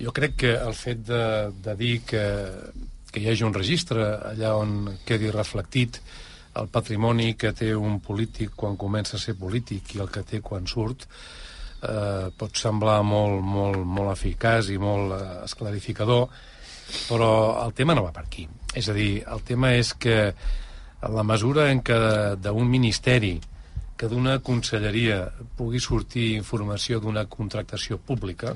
Jo crec que el fet de, de dir que que hi hagi un registre allà on quedi reflectit el patrimoni que té un polític quan comença a ser polític i el que té quan surt eh, pot semblar molt, molt, molt eficaç i molt eh, esclarificador però el tema no va per aquí. És a dir, el tema és que la mesura en què d'un ministeri que d'una conselleria pugui sortir informació d'una contractació pública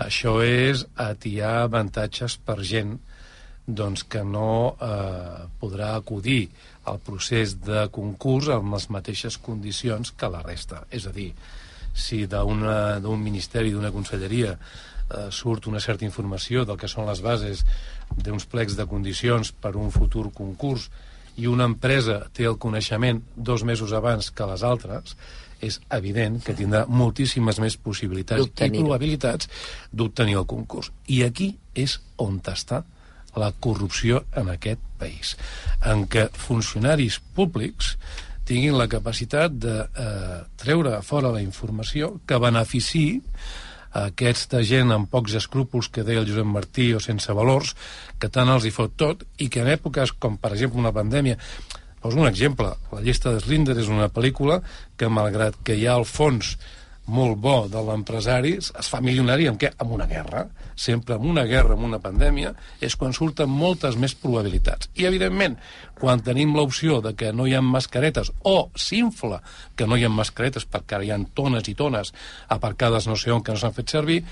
això és atiar avantatges per gent doncs que no eh, podrà acudir al procés de concurs amb les mateixes condicions que la resta. És a dir, si d'un ministeri, d'una conselleria, eh, surt una certa informació del que són les bases d'uns plecs de condicions per un futur concurs i una empresa té el coneixement dos mesos abans que les altres, és evident que tindrà moltíssimes més possibilitats i probabilitats d'obtenir el concurs. I aquí és on està la corrupció en aquest país, en què funcionaris públics tinguin la capacitat de eh, treure fora la informació que beneficiï a aquesta gent amb pocs escrúpols que deia el Josep Martí o sense valors, que tant els hi fot tot i que en èpoques com per exemple una pandèmia Poso un exemple. La llista de Slinder és una pel·lícula que, malgrat que hi ha el fons molt bo de l'empresari, es fa milionari amb què? Amb una guerra. Sempre amb una guerra, amb una pandèmia, és quan surten moltes més probabilitats. I, evidentment, quan tenim l'opció de que no hi ha mascaretes o s'infla que no hi ha mascaretes perquè hi ha tones i tones aparcades no sé on que no s'han fet servir,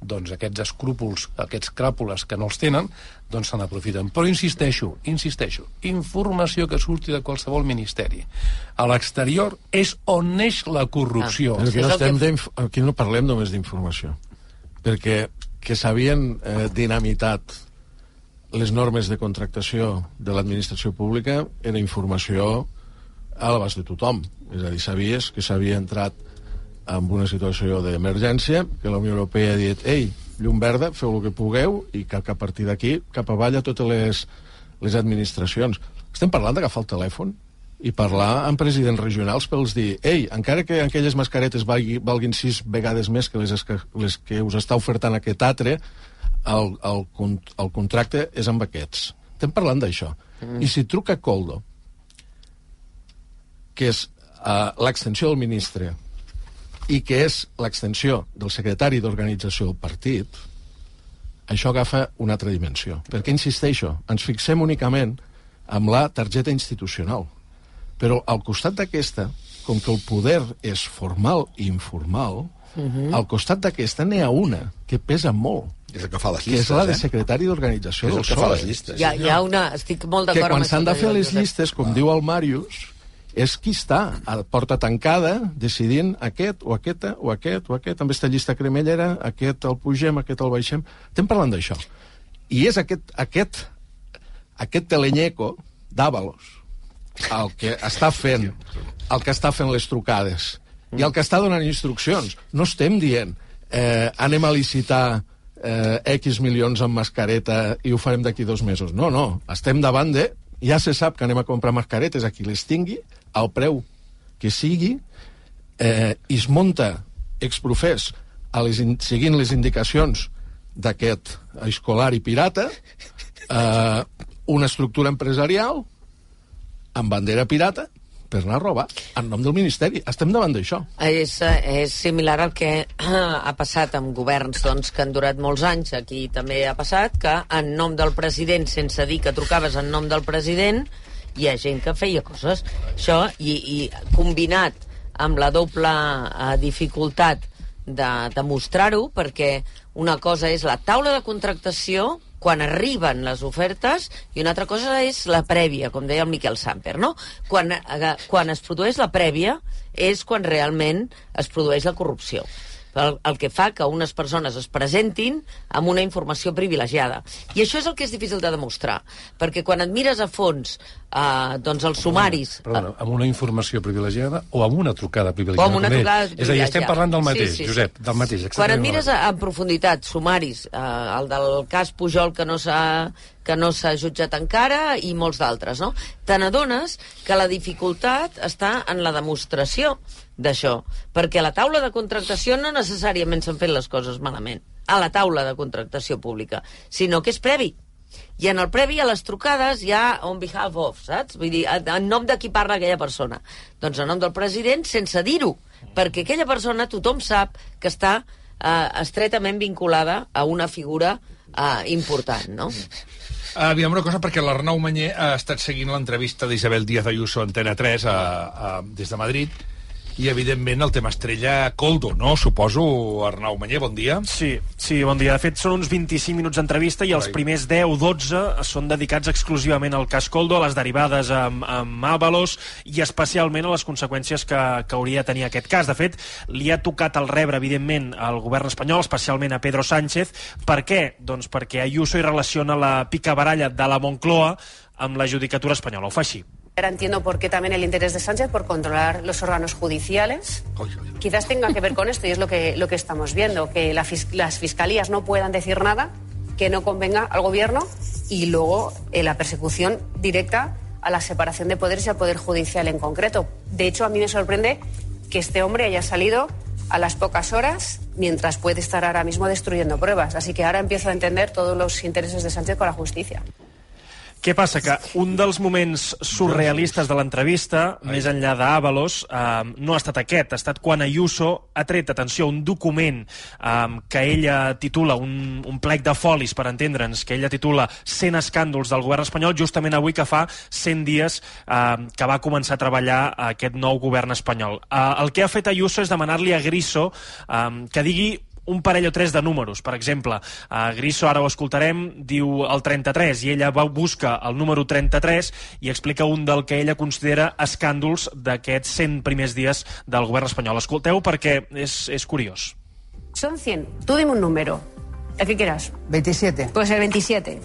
doncs aquests escrúpols, aquests cràpules que no els tenen, doncs se n'aprofiten. Però insisteixo, insisteixo, informació que surti de qualsevol ministeri a l'exterior és on neix la corrupció. Però aquí no, estem d'inf- aquí no parlem només d'informació, perquè que s'havien eh, dinamitat les normes de contractació de l'administració pública era informació a l'abast de tothom. És a dir, sabies que s'havia entrat en una situació d'emergència, que la Unió Europea ha dit ei, llum verda, feu el que pugueu, i que, que a partir d'aquí, cap avall a totes les, les administracions. Estem parlant d'agafar el telèfon i parlar amb presidents regionals pels dir ei, encara que aquelles mascaretes valgui, valguin sis vegades més que les, que les que us està ofertant aquest altre, el, el, el contracte és amb aquests. Estem parlant d'això. Mm. I si truca Coldo, que és uh, l'extensió del ministre i que és l'extensió del secretari d'organització del partit, això agafa una altra dimensió. Perquè, insisteixo, ens fixem únicament amb la targeta institucional. Però al costat d'aquesta, com que el poder és formal i informal, Mhm. al costat d'aquesta n'hi ha una que pesa molt. És el que fa les que és llistes, la de eh? secretari d'organització És el del que fa PSOE. les llistes. Hi ha, hi ha una... Estic molt d'acord quan amb s'han de això que fer diu el les Josep. llistes, com diu el Màrius, és qui està a porta tancada decidint aquest o aquesta o aquest o aquest, amb aquesta llista cremellera, aquest el pugem, aquest el baixem. Estem parlant d'això. I és aquest, aquest, aquest telenyeco d'Àvalos el que està fent el que està fent les trucades i el que està donant instruccions. No estem dient eh, anem a licitar eh, X milions amb mascareta i ho farem d'aquí dos mesos. No, no. Estem davant de... Ja se sap que anem a comprar mascaretes a qui les tingui, al preu que sigui, eh, i es munta exprofés a les, in- seguint les indicacions d'aquest escolar i pirata eh, una estructura empresarial amb bandera pirata per anar a robar en nom del Ministeri. Estem davant d'això. És, és similar al que ha passat amb governs doncs, que han durat molts anys. Aquí també ha passat que en nom del president, sense dir que trucaves en nom del president, hi ha gent que feia coses. Això, i, i combinat amb la doble eh, dificultat de demostrar-ho, perquè una cosa és la taula de contractació quan arriben les ofertes i una altra cosa és la prèvia, com deia el Miquel Samper, no? Quan, eh, quan es produeix la prèvia és quan realment es produeix la corrupció. El, el que fa que unes persones es presentin amb una informació privilegiada. I això és el que és difícil de demostrar, perquè quan et mires a fons eh, doncs els sumaris... Perdona, amb una informació privilegiada o amb una trucada privilegiada? O amb una trucada És a dir, estem privilegiada. parlant del mateix, Sí, sí. Josep, del mateix. Quan et mires en profunditat sumaris, eh, el del cas Pujol que no s'ha que no s'ha jutjat encara i molts d'altres, no? Te n'adones que la dificultat està en la demostració d'això, perquè a la taula de contractació no necessàriament s'han fet les coses malament, a la taula de contractació pública, sinó que és previ. I en el previ a les trucades hi ha on behalf of, saps? Vull dir, en nom de qui parla aquella persona. Doncs en nom del president, sense dir-ho, perquè aquella persona tothom sap que està eh, estretament vinculada a una figura eh, important, no? Aviam una cosa, perquè l'Arnau Manyer ha estat seguint l'entrevista d'Isabel Díaz Ayuso Antena 3 a, a, des de Madrid i, evidentment, el tema estrella Coldo, no? Suposo, Arnau Manyer, bon dia. Sí, sí, bon dia. De fet, són uns 25 minuts d'entrevista i els primers 10-12 són dedicats exclusivament al cas Coldo, a les derivades amb, amb Ábalos i especialment a les conseqüències que, que hauria de tenir aquest cas. De fet, li ha tocat el rebre, evidentment, al govern espanyol, especialment a Pedro Sánchez. Per què? Doncs perquè Ayuso hi relaciona la picabaralla de la Moncloa amb la judicatura espanyola. Ho fa així. Ahora entiendo por qué también el interés de Sánchez por controlar los órganos judiciales. Quizás tenga que ver con esto y es lo que, lo que estamos viendo, que la fis- las fiscalías no puedan decir nada que no convenga al gobierno y luego eh, la persecución directa a la separación de poderes y al poder judicial en concreto. De hecho, a mí me sorprende que este hombre haya salido a las pocas horas mientras puede estar ahora mismo destruyendo pruebas. Así que ahora empiezo a entender todos los intereses de Sánchez con la justicia. Què passa? Que un dels moments surrealistes de l'entrevista, més enllà d'Àvalos, eh, no ha estat aquest. Ha estat quan Ayuso ha tret, atenció, un document eh, que ella titula, un, un plec de folis, per entendre'ns, que ella titula 100 escàndols del govern espanyol, justament avui que fa 100 dies eh, que va començar a treballar aquest nou govern espanyol. Eh, el que ha fet Ayuso és demanar-li a Griso eh, que digui un parell o tres de números. Per exemple, uh, Griso, ara ho escoltarem, diu el 33 i ella va busca el número 33 i explica un del que ella considera escàndols d'aquests 100 primers dies del govern espanyol. Escolteu perquè és, és curiós. Son 100. Tú dime un número. El que quieras. 27. Pues el 27.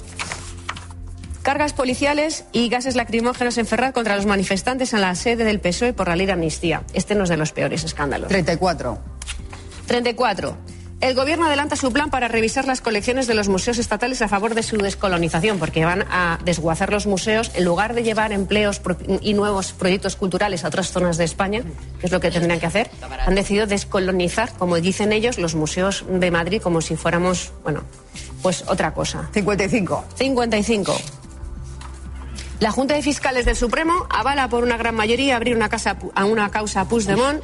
Cargas policiales y gases lacrimógenos en Ferraz contra los manifestantes en la sede del PSOE por la ley de amnistía. Este no es de los peores escándalos. 34. 34. El gobierno adelanta su plan para revisar las colecciones de los museos estatales a favor de su descolonización, porque van a desguazar los museos en lugar de llevar empleos y nuevos proyectos culturales a otras zonas de España, que es lo que tendrían que hacer. Han decidido descolonizar, como dicen ellos, los museos de Madrid como si fuéramos, bueno, pues otra cosa. 55. 55. La Junta de Fiscales del Supremo avala por una gran mayoría abrir una, casa, a una causa a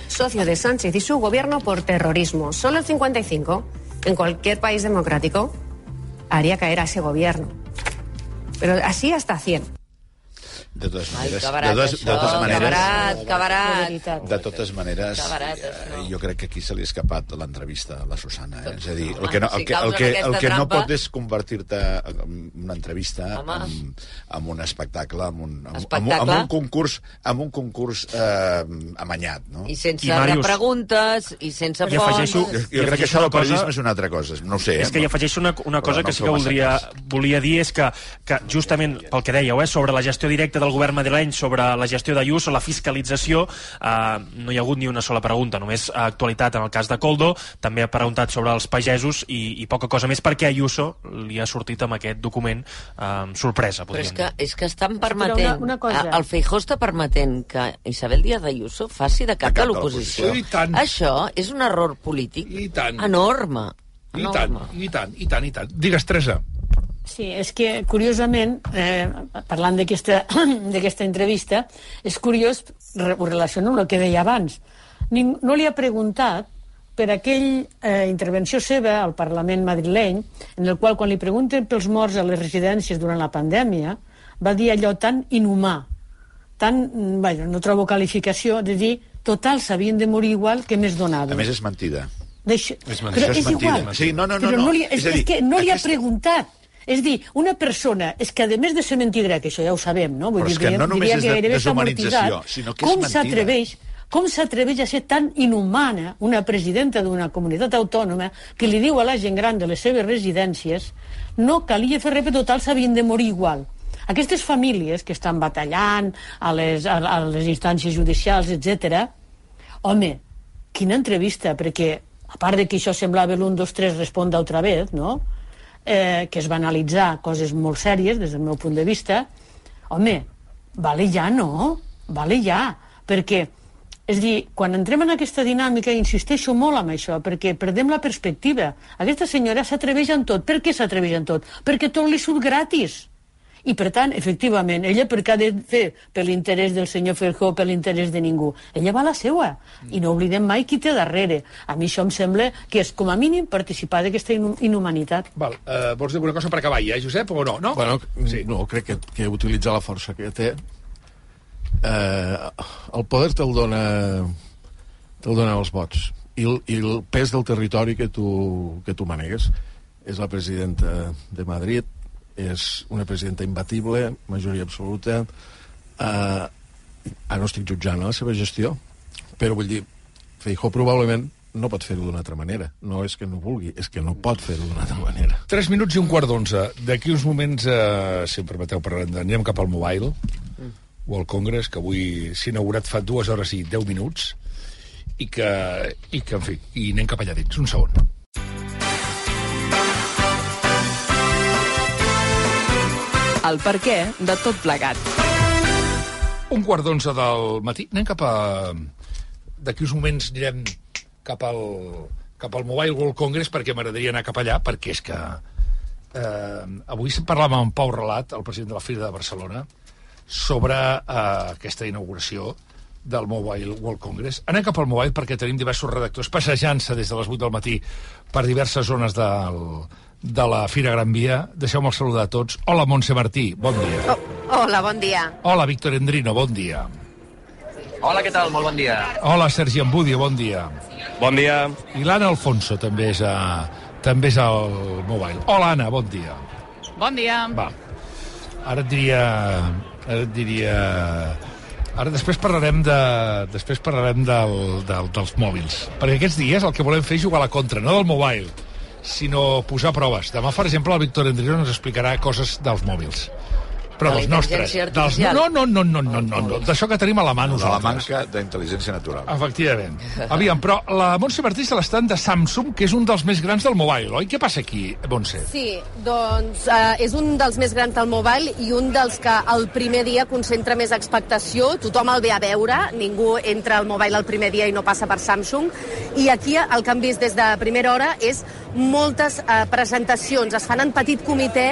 socio de Sánchez y su gobierno, por terrorismo. Solo el 55, en cualquier país democrático, haría caer a ese gobierno. Pero así hasta 100. De totes Ai, maneres... que barat, de totes, això, de totes que maneres, barat, que barat. De totes maneres, Que barat, eh, jo crec que aquí se li ha escapat l'entrevista a la Susana. Eh? És a dir, el que no, el que, el en que, el que no pot és convertir-te en una entrevista amb, amb un espectacle, amb un, amb, amb, Espectacle? amb un concurs, amb un concurs eh, amanyat, no? I sense I, Màrius, repreguntes, i sense I afegeixo- fonts... Jo, jo crec que això una del periodisme cosa- és una altra cosa, no ho sé. És que hi eh? afegeixo una, una cosa no que sí que voldria, volia dir és que, que justament pel que dèieu, eh, sobre la gestió directa del govern madrileny, sobre la gestió d'Ayuso, la fiscalització, eh, no hi ha hagut ni una sola pregunta, només actualitat en el cas de Coldo, també ha preguntat sobre els pagesos i, i poca cosa més perquè Ayuso li ha sortit amb aquest document eh, sorpresa, Però és podríem que, dir. és que estan permetent... una- una cosa. a- El Feijó està permetent que Isabel Díaz Ayuso faci de cap De de cap de l'oposició. Això és un error polític I tant. enorme. I tant, enorme. i tant, i tant, i tant. Digues, Teresa. Sí, és que, curiosament, eh, parlant d'aquesta entrevista, és curiós, ho relaciono amb el que deia abans. Ning no li ha preguntat per aquell eh, intervenció seva al Parlament madrileny, en el qual, quan li pregunten pels morts a les residències durant la pandèmia, va dir allò tan inhumà, tan, bueno, no trobo qualificació, de dir, total, s'havien de morir igual que més donava. A més, és mentida. Deixa... És Però mentida. és, Això és mentida. igual. Sí, no, no, no, Però no. li, és, És a és, dir, que no li ha preguntat. És dir, una persona, és que a més de ser mentidera, que això ja ho sabem, no? Però és que no només és de- deshumanització, sinó que és com s'atreveix com s'atreveix a ser tan inhumana una presidenta d'una comunitat autònoma que li diu a la gent gran de les seves residències no calia fer res, total s'havien de morir igual. Aquestes famílies que estan batallant a les, a, a les instàncies judicials, etc. home, quina entrevista, perquè a part de que això semblava l'1, 2, 3 responda otra vez, no? Eh, que es va analitzar coses molt sèries des del meu punt de vista, home, vale ja, no? Vale ja, perquè és dir, quan entrem en aquesta dinàmica, insisteixo molt amb això, perquè perdem la perspectiva. Aquesta senyora s'atreveix en tot. Per què s'atreveix en tot? Perquè tot li surt gratis. I, per tant, efectivament, ella per què ha de fer per l'interès del senyor Ferjó, per l'interès de ningú? Ella va a la seua. I no oblidem mai qui té darrere. A mi això em sembla que és, com a mínim, participar d'aquesta inhu- inhumanitat. Val, eh, vols dir alguna cosa per acabar ja, Josep, o no? no? Bueno, sí. no, crec que, que utilitza la força que té. Eh, el poder te'l dona te'l donen els vots. I, el- I el pes del territori que tu, que tu manegues. És la presidenta de Madrid, és una presidenta imbatible, majoria absoluta. Uh, ara no estic jutjant la seva gestió, però vull dir, Feijó probablement no pot fer-ho d'una altra manera. No és que no vulgui, és que no pot fer-ho d'una altra manera. 3 minuts i un quart d'onze. D'aquí uns moments, eh, si em permeteu, parlarem. Anem cap al Mobile, o al Congress, que avui s'ha inaugurat fa dues hores i 10 minuts, i que, i que, en fi, i anem cap allà dins. Un segon. El per què de tot plegat. Un quart d'onze del matí. Anem cap a... D'aquí uns moments anirem cap al, cap al Mobile World Congress perquè m'agradaria anar cap allà, perquè és que... Eh, avui parlàvem amb Pau Relat, el president de la Fira de Barcelona, sobre eh, aquesta inauguració del Mobile World Congress. Anem cap al Mobile perquè tenim diversos redactors passejant-se des de les 8 del matí per diverses zones del, de la Fira Gran Via. Deixeu-me saludar a tots. Hola, Montse Martí, bon dia. Oh, hola, bon dia. Hola, Víctor Endrino, bon dia. Hola, què tal? Molt bon dia. Hola, Sergi Ambudio, bon dia. Bon dia. I l'Anna Alfonso també és, a, també és al Mobile. Hola, Anna, bon dia. Bon dia. Va, ara et diria... Ara et diria... Ara després parlarem de, després parlarem del, del, dels mòbils. Perquè aquests dies el que volem fer és jugar a la contra, no del mobile, sinó posar proves. Demà, per exemple, el Víctor Endrino ens explicarà coses dels mòbils. Però De dels nostres. Dels, no, no, no, no, no, no, no. D'això que tenim a la mà De la nosaltres. manca d'intel·ligència natural. Efectivament. Aviam, però la Montse Martí és de l'estand de Samsung, que és un dels més grans del mobile, oi? Què passa aquí, Montse? Sí, doncs eh, és un dels més grans del mobile i un dels que el primer dia concentra més expectació. Tothom el ve a veure, ningú entra al mobile el primer dia i no passa per Samsung. I aquí el que hem vist des de primera hora és moltes eh, presentacions. Es fan en petit comitè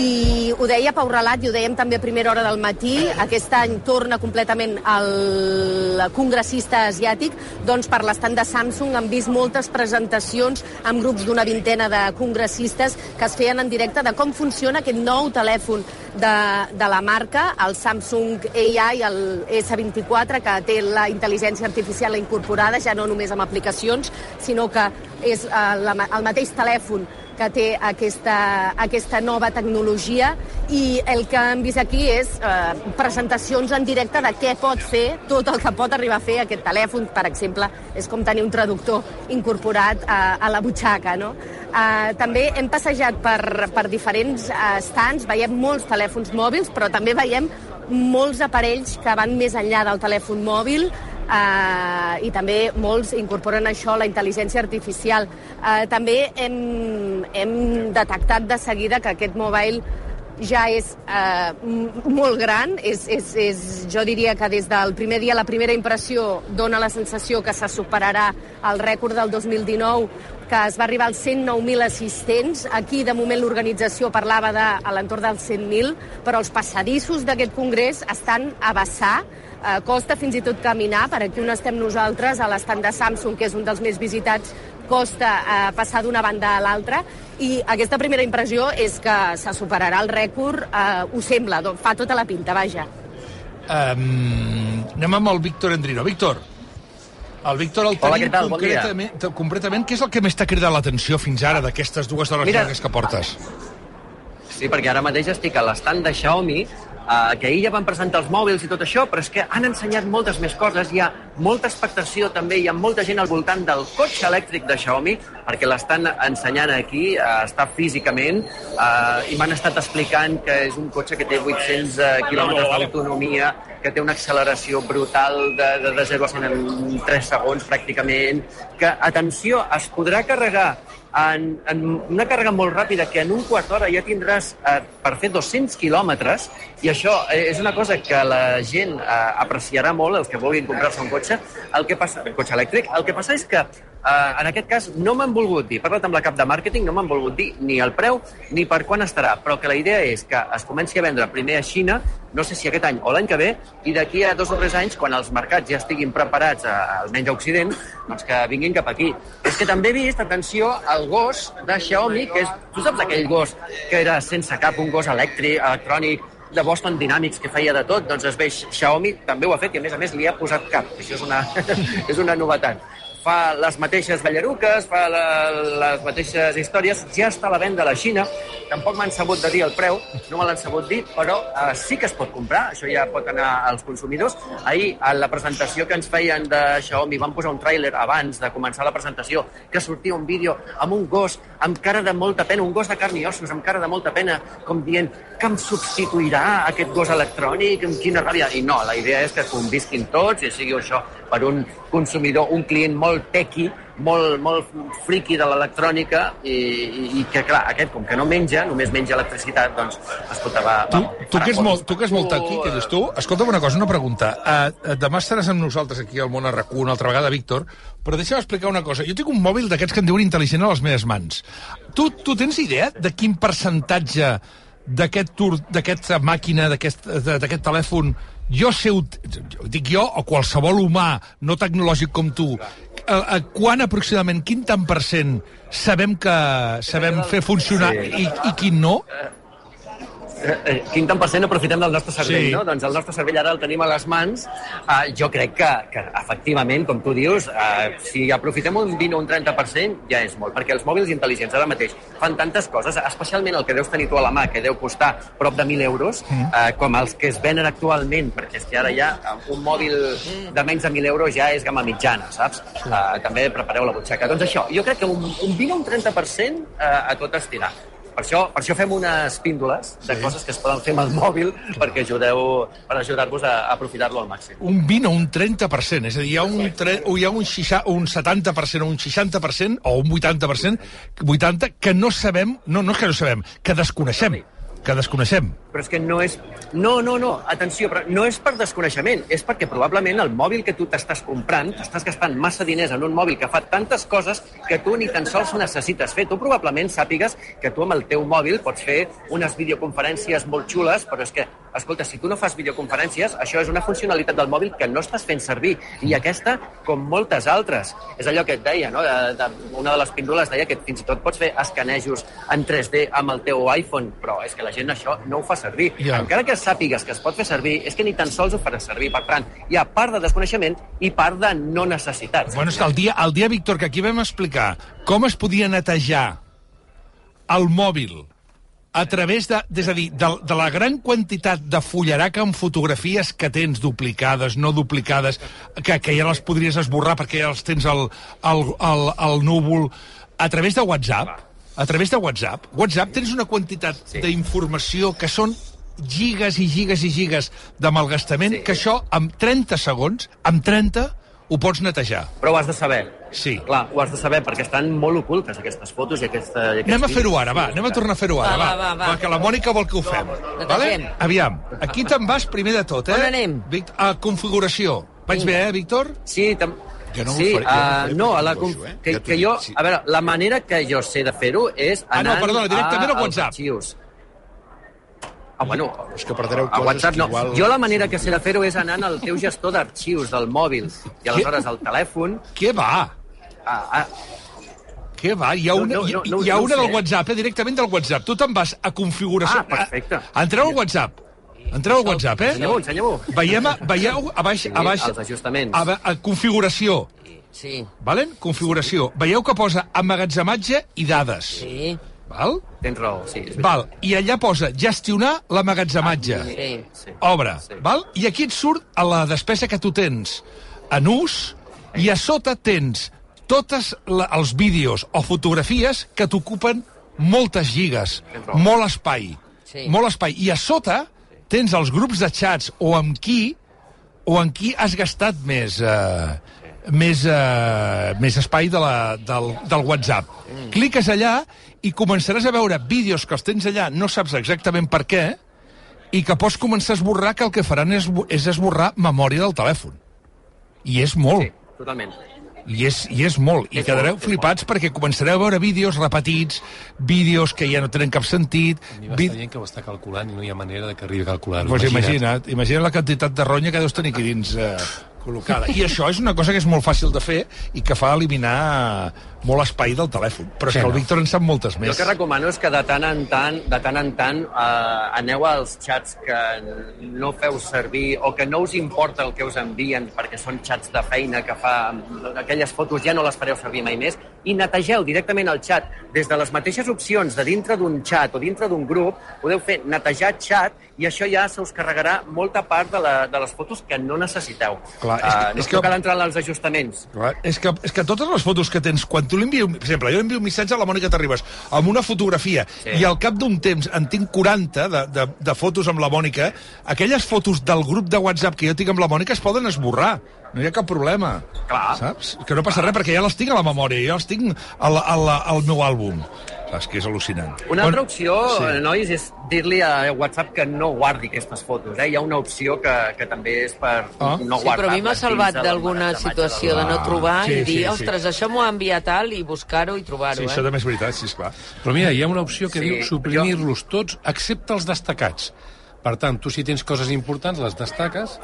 i ho deia Pau Relat i ho dèiem també a primera hora del matí. Aquest any torna completament el congressista asiàtic. Doncs per l'estat de Samsung han vist moltes presentacions amb grups d'una vintena de congressistes que es feien en directe de com funciona aquest nou telèfon de, de la marca, el Samsung AI, el S24, que té la intel·ligència artificial incorporada, ja no només amb aplicacions, sinó que és eh, la, el mateix telèfon que té aquesta, aquesta nova tecnologia i el que hem vist aquí és eh, presentacions en directe de què pot fer, tot el que pot arribar a fer aquest telèfon, per exemple, és com tenir un traductor incorporat a, a la butxaca, no? Eh, també hem passejat per, per diferents eh, stands, veiem molts telèfons mòbils, però també veiem molts aparells que van més enllà del telèfon mòbil, Uh, i també molts incorporen això, la intel·ligència artificial. Uh, també hem, hem detectat de seguida que aquest mobile ja és uh, molt gran, és, és, és, jo diria que des del primer dia, la primera impressió dona la sensació que se superarà el rècord del 2019 que es va arribar als 109.000 assistents. Aquí, de moment, l'organització parlava de a l'entorn dels 100.000, però els passadissos d'aquest congrés estan a vessar. Eh, costa fins i tot caminar, per aquí on estem nosaltres, a l'estand de Samsung, que és un dels més visitats, costa eh, passar d'una banda a l'altra, i aquesta primera impressió és que se superarà el rècord, eh, ho sembla, doncs fa tota la pinta, vaja. Um, anem amb el Víctor Endrino. Víctor, el Víctor el Hola, tenim què tal? Bon concretament, concretament, què és el que més t'ha cridat l'atenció fins ara d'aquestes dues hores Mira- llargues que portes? Sí, perquè ara mateix estic a l'estand de Xiaomi, eh, que ahir ja van presentar els mòbils i tot això, però és que han ensenyat moltes més coses, hi ha molta expectació també, hi ha molta gent al voltant del cotxe elèctric de Xiaomi, perquè l'estan ensenyant aquí, eh, està físicament, eh, i m'han estat explicant que és un cotxe que té 800 eh, quilòmetres d'autonomia, que té una acceleració brutal de, de, de 0 a 100 en 3 segons pràcticament, que, atenció, es podrà carregar en, en una càrrega molt ràpida que en un quart d'hora ja tindràs eh, per fer 200 quilòmetres i això eh, és una cosa que la gent eh, apreciarà molt, els que vulguin comprar-se un cotxe, el que passa, un cotxe elèctric. El que passa és que eh, en aquest cas no m'han volgut dir, parlat amb la cap de màrqueting, no m'han volgut dir ni el preu ni per quan estarà, però que la idea és que es comenci a vendre primer a Xina, no sé si aquest any o l'any que ve, i d'aquí a dos o tres anys, quan els mercats ja estiguin preparats, a, almenys a Occident, doncs que vinguin cap aquí. És que també he vist, atenció, el gos de Xiaomi, que és, tu saps aquell gos que era sense cap, un gos elèctric, electrònic, de Boston Dynamics que feia de tot, doncs es veix Xiaomi, també ho ha fet i a més a més li ha posat cap. Això és una, és una novetat fa les mateixes ballaruques, fa la, les mateixes històries, ja està a la venda a la Xina, tampoc m'han sabut de dir el preu, no me l'han sabut dir, però eh, sí que es pot comprar, això ja pot anar als consumidors. Ahir, a la presentació que ens feien de Xiaomi, van posar un tràiler abans de començar la presentació, que sortia un vídeo amb un gos amb cara de molta pena, un gos de carn i ossos amb cara de molta pena, com dient que em substituirà aquest gos electrònic, amb quina ràbia. I no, la idea és que convisquin tots i sigui això per un consumidor, un client molt tequi, molt, molt friqui de l'electrònica i, i, i que, clar, aquest, com que no menja, només menja electricitat, doncs, escolta, va... Tu, va tu, que és molt, tu que és molt aquí, que dius tu, escolta'm una cosa, una pregunta. Uh, demà estaràs amb nosaltres aquí al món a RAC1 una altra vegada, Víctor, però deixa'm explicar una cosa. Jo tinc un mòbil d'aquests que en diuen intel·ligent a les meves mans. Tu, tu tens idea de quin percentatge d'aquesta màquina, d'aquest telèfon, jo sé, dic jo, o qualsevol humà no tecnològic com tu, a, a quan aproximadament, quin tant per cent sabem que sabem fer funcionar i, i quin no? Eh, eh, quin tant per cent aprofitem del nostre cervell, Sí. no? Doncs el nostre cervell ara el tenim a les mans. Uh, jo crec que, que, efectivament, com tu dius, uh, si aprofitem un 20 o un 30% ja és molt, perquè els mòbils intel·ligents ara mateix fan tantes coses, especialment el que deus tenir tu a la mà, que deu costar prop de 1.000 euros, uh, com els que es venen actualment, perquè és que ara ja eh, un mòbil de menys de 1.000 euros ja és gamma mitjana, saps? Uh, també prepareu la butxaca. Doncs això, jo crec que un, un 20 o un 30% uh, a tot estirar. Per això, per això fem unes píndoles de sí. coses que es poden fer amb el mòbil perquè ajudeu, per ajudar-vos a, a aprofitar-lo al màxim. un 20 o un 30%, és a dir, hi ha un, tre, o hi ha un, xixa, un 70% o un 60% o un 80%, 80 que no sabem, no, no és que no sabem, que desconeixem, que desconeixem. Però és que no és... No, no, no, atenció, però no és per desconeixement, és perquè probablement el mòbil que tu t'estàs comprant, t'estàs gastant massa diners en un mòbil que fa tantes coses que tu ni tan sols necessites fer. Tu probablement sàpigues que tu amb el teu mòbil pots fer unes videoconferències molt xules, però és que, escolta, si tu no fas videoconferències, això és una funcionalitat del mòbil que no estàs fent servir. I aquesta, com moltes altres, és allò que et deia, no? De, de, una de les píndoles deia que fins i tot pots fer escanejos en 3D amb el teu iPhone, però és que la gent això no ho fa servir. Ja. Encara que sàpigues que es pot fer servir, és que ni tan sols ho faràs servir. Per tant, hi ha part de desconeixement i part de no necessitat. Bueno, és que el dia, el dia, Víctor, que aquí vam explicar com es podia netejar el mòbil a través de, és a dir, de, de la gran quantitat de fullaraca amb fotografies que tens duplicades, no duplicades, que, que ja les podries esborrar perquè ja les tens al, al, al, al núvol, a través de WhatsApp, a través de WhatsApp, WhatsApp tens una quantitat sí. d'informació que són gigas i gigas i gigas de malgastament, sí. que això, amb 30 segons, amb 30, ho pots netejar. Però ho has de saber. Sí. Clar, ho has de saber, perquè estan molt ocultes aquestes fotos i, aquesta, i aquests Anem a fer-ho ara, va, anem a tornar a fer-ho ara, Va, va, va, va, va. perquè la Mònica vol que ho fem. Netegem. Aviam, aquí te'n vas primer de tot, eh? On anem? Vic a configuració. Vaig bé, eh, Víctor? Sí, tam... Jo no ho sí, faré- no ho uh, faré no, perquè a la, no conf... goso, eh? que, Ja que dic, jo, sí. a veure, la manera que jo sé de fer-ho és Ah, no, anant perdona, directament a, al WhatsApp. arxius. Ah, bueno, És que perdreu a coses WhatsApp que no. igual... Jo la manera que sé de fer-ho és anant al teu gestor d'arxius del mòbil i aleshores al telèfon... Què va? Ah, ah, Què va? Hi ha una, no, no, no, hi ha una del WhatsApp, eh? directament del WhatsApp. Tu te'n vas a configuració... Ah, perfecte. A, entreu al WhatsApp. Entreu al WhatsApp, eh? Ensenya-ho, ensenya-ho. Veiem, a, veieu a baix, Sí, a baix, els ajustaments. a, a configuració. Sí, Valen? Configuració. Veieu que posa emmagatzematge i dades. sí, Val? Tens raó, sí. És. Val. I allà posa gestionar l'emmagatzematge. sí. Sí. Obre, Sí. val? I aquí et surt a la despesa que tu tens en ús i a sota tens tots els vídeos o fotografies que t'ocupen moltes raó. molt espai, Sí. molt espai. I a sota tens els grups de xats o amb qui o en qui has gastat més, eh, més, eh, més espai de la, del, del WhatsApp. Mm. Cliques allà i començaràs a veure vídeos que els tens allà, no saps exactament per què, i que pots començar a esborrar que el que faran és, és esborrar memòria del telèfon. I és molt. Sí, totalment. I és, I és molt. I És quedareu molt, flipats perquè començareu a veure vídeos repetits, vídeos que ja no tenen cap sentit... A mi vi- m'està dient que ho està calculant i no hi ha manera de que arribi a calcular-ho. Pues imagina't, imagina't la quantitat de ronya que deus tenir aquí dins. Eh, col·locada. I això és una cosa que és molt fàcil de fer i que fa eliminar molt espai del telèfon. Però és Sí, que el no? Víctor en sap moltes Jo més. el que recomano és que de tant en tant, de tant en tant eh, aneu als xats que no feu servir o que no us importa el que us envien perquè són xats de feina que fa... Aquelles fotos ja no les fareu servir mai més i netegeu directament el xat. Des de les mateixes opcions de dintre d'un xat o dintre d'un grup podeu fer netejar xat i això ja se us carregarà molta part de, la, de les fotos que no necessiteu. Clar, és que- Eh, no és que- cal entrar als ajustaments. Clar, és que, és que totes les fotos que tens, quan tu li envio, per exemple, jo envio un missatge a la Mònica Terribas amb una fotografia sí. i al cap d'un temps en tinc 40 de, de, de fotos amb la Mònica, aquelles fotos del grup de WhatsApp que jo tinc amb la Mònica es poden esborrar. No hi ha cap problema. Clar. Saps? Que no passa res perquè ja les tinc a la memòria, jo les tinc al, al, al meu àlbum. Saps que és al·lucinant. Una altra opció, sí. sí. nois, és dir-li a WhatsApp que no guardi aquestes fotos. Eh? Hi ha una opció que, que també és per Ah. no Sí, guardar. però a mi m'ha salvat d'alguna situació de no trobar Sí, i dir, sí, sí. ostres, això m'ho ha enviat tal, i buscar-ho i trobar-ho, Sí, eh? això també és veritat, sí, esclar. Però mira, hi ha una opció que Sí, diu suprimir-los tots, excepte els destacats. Per tant, tu si tens coses importants, les destaques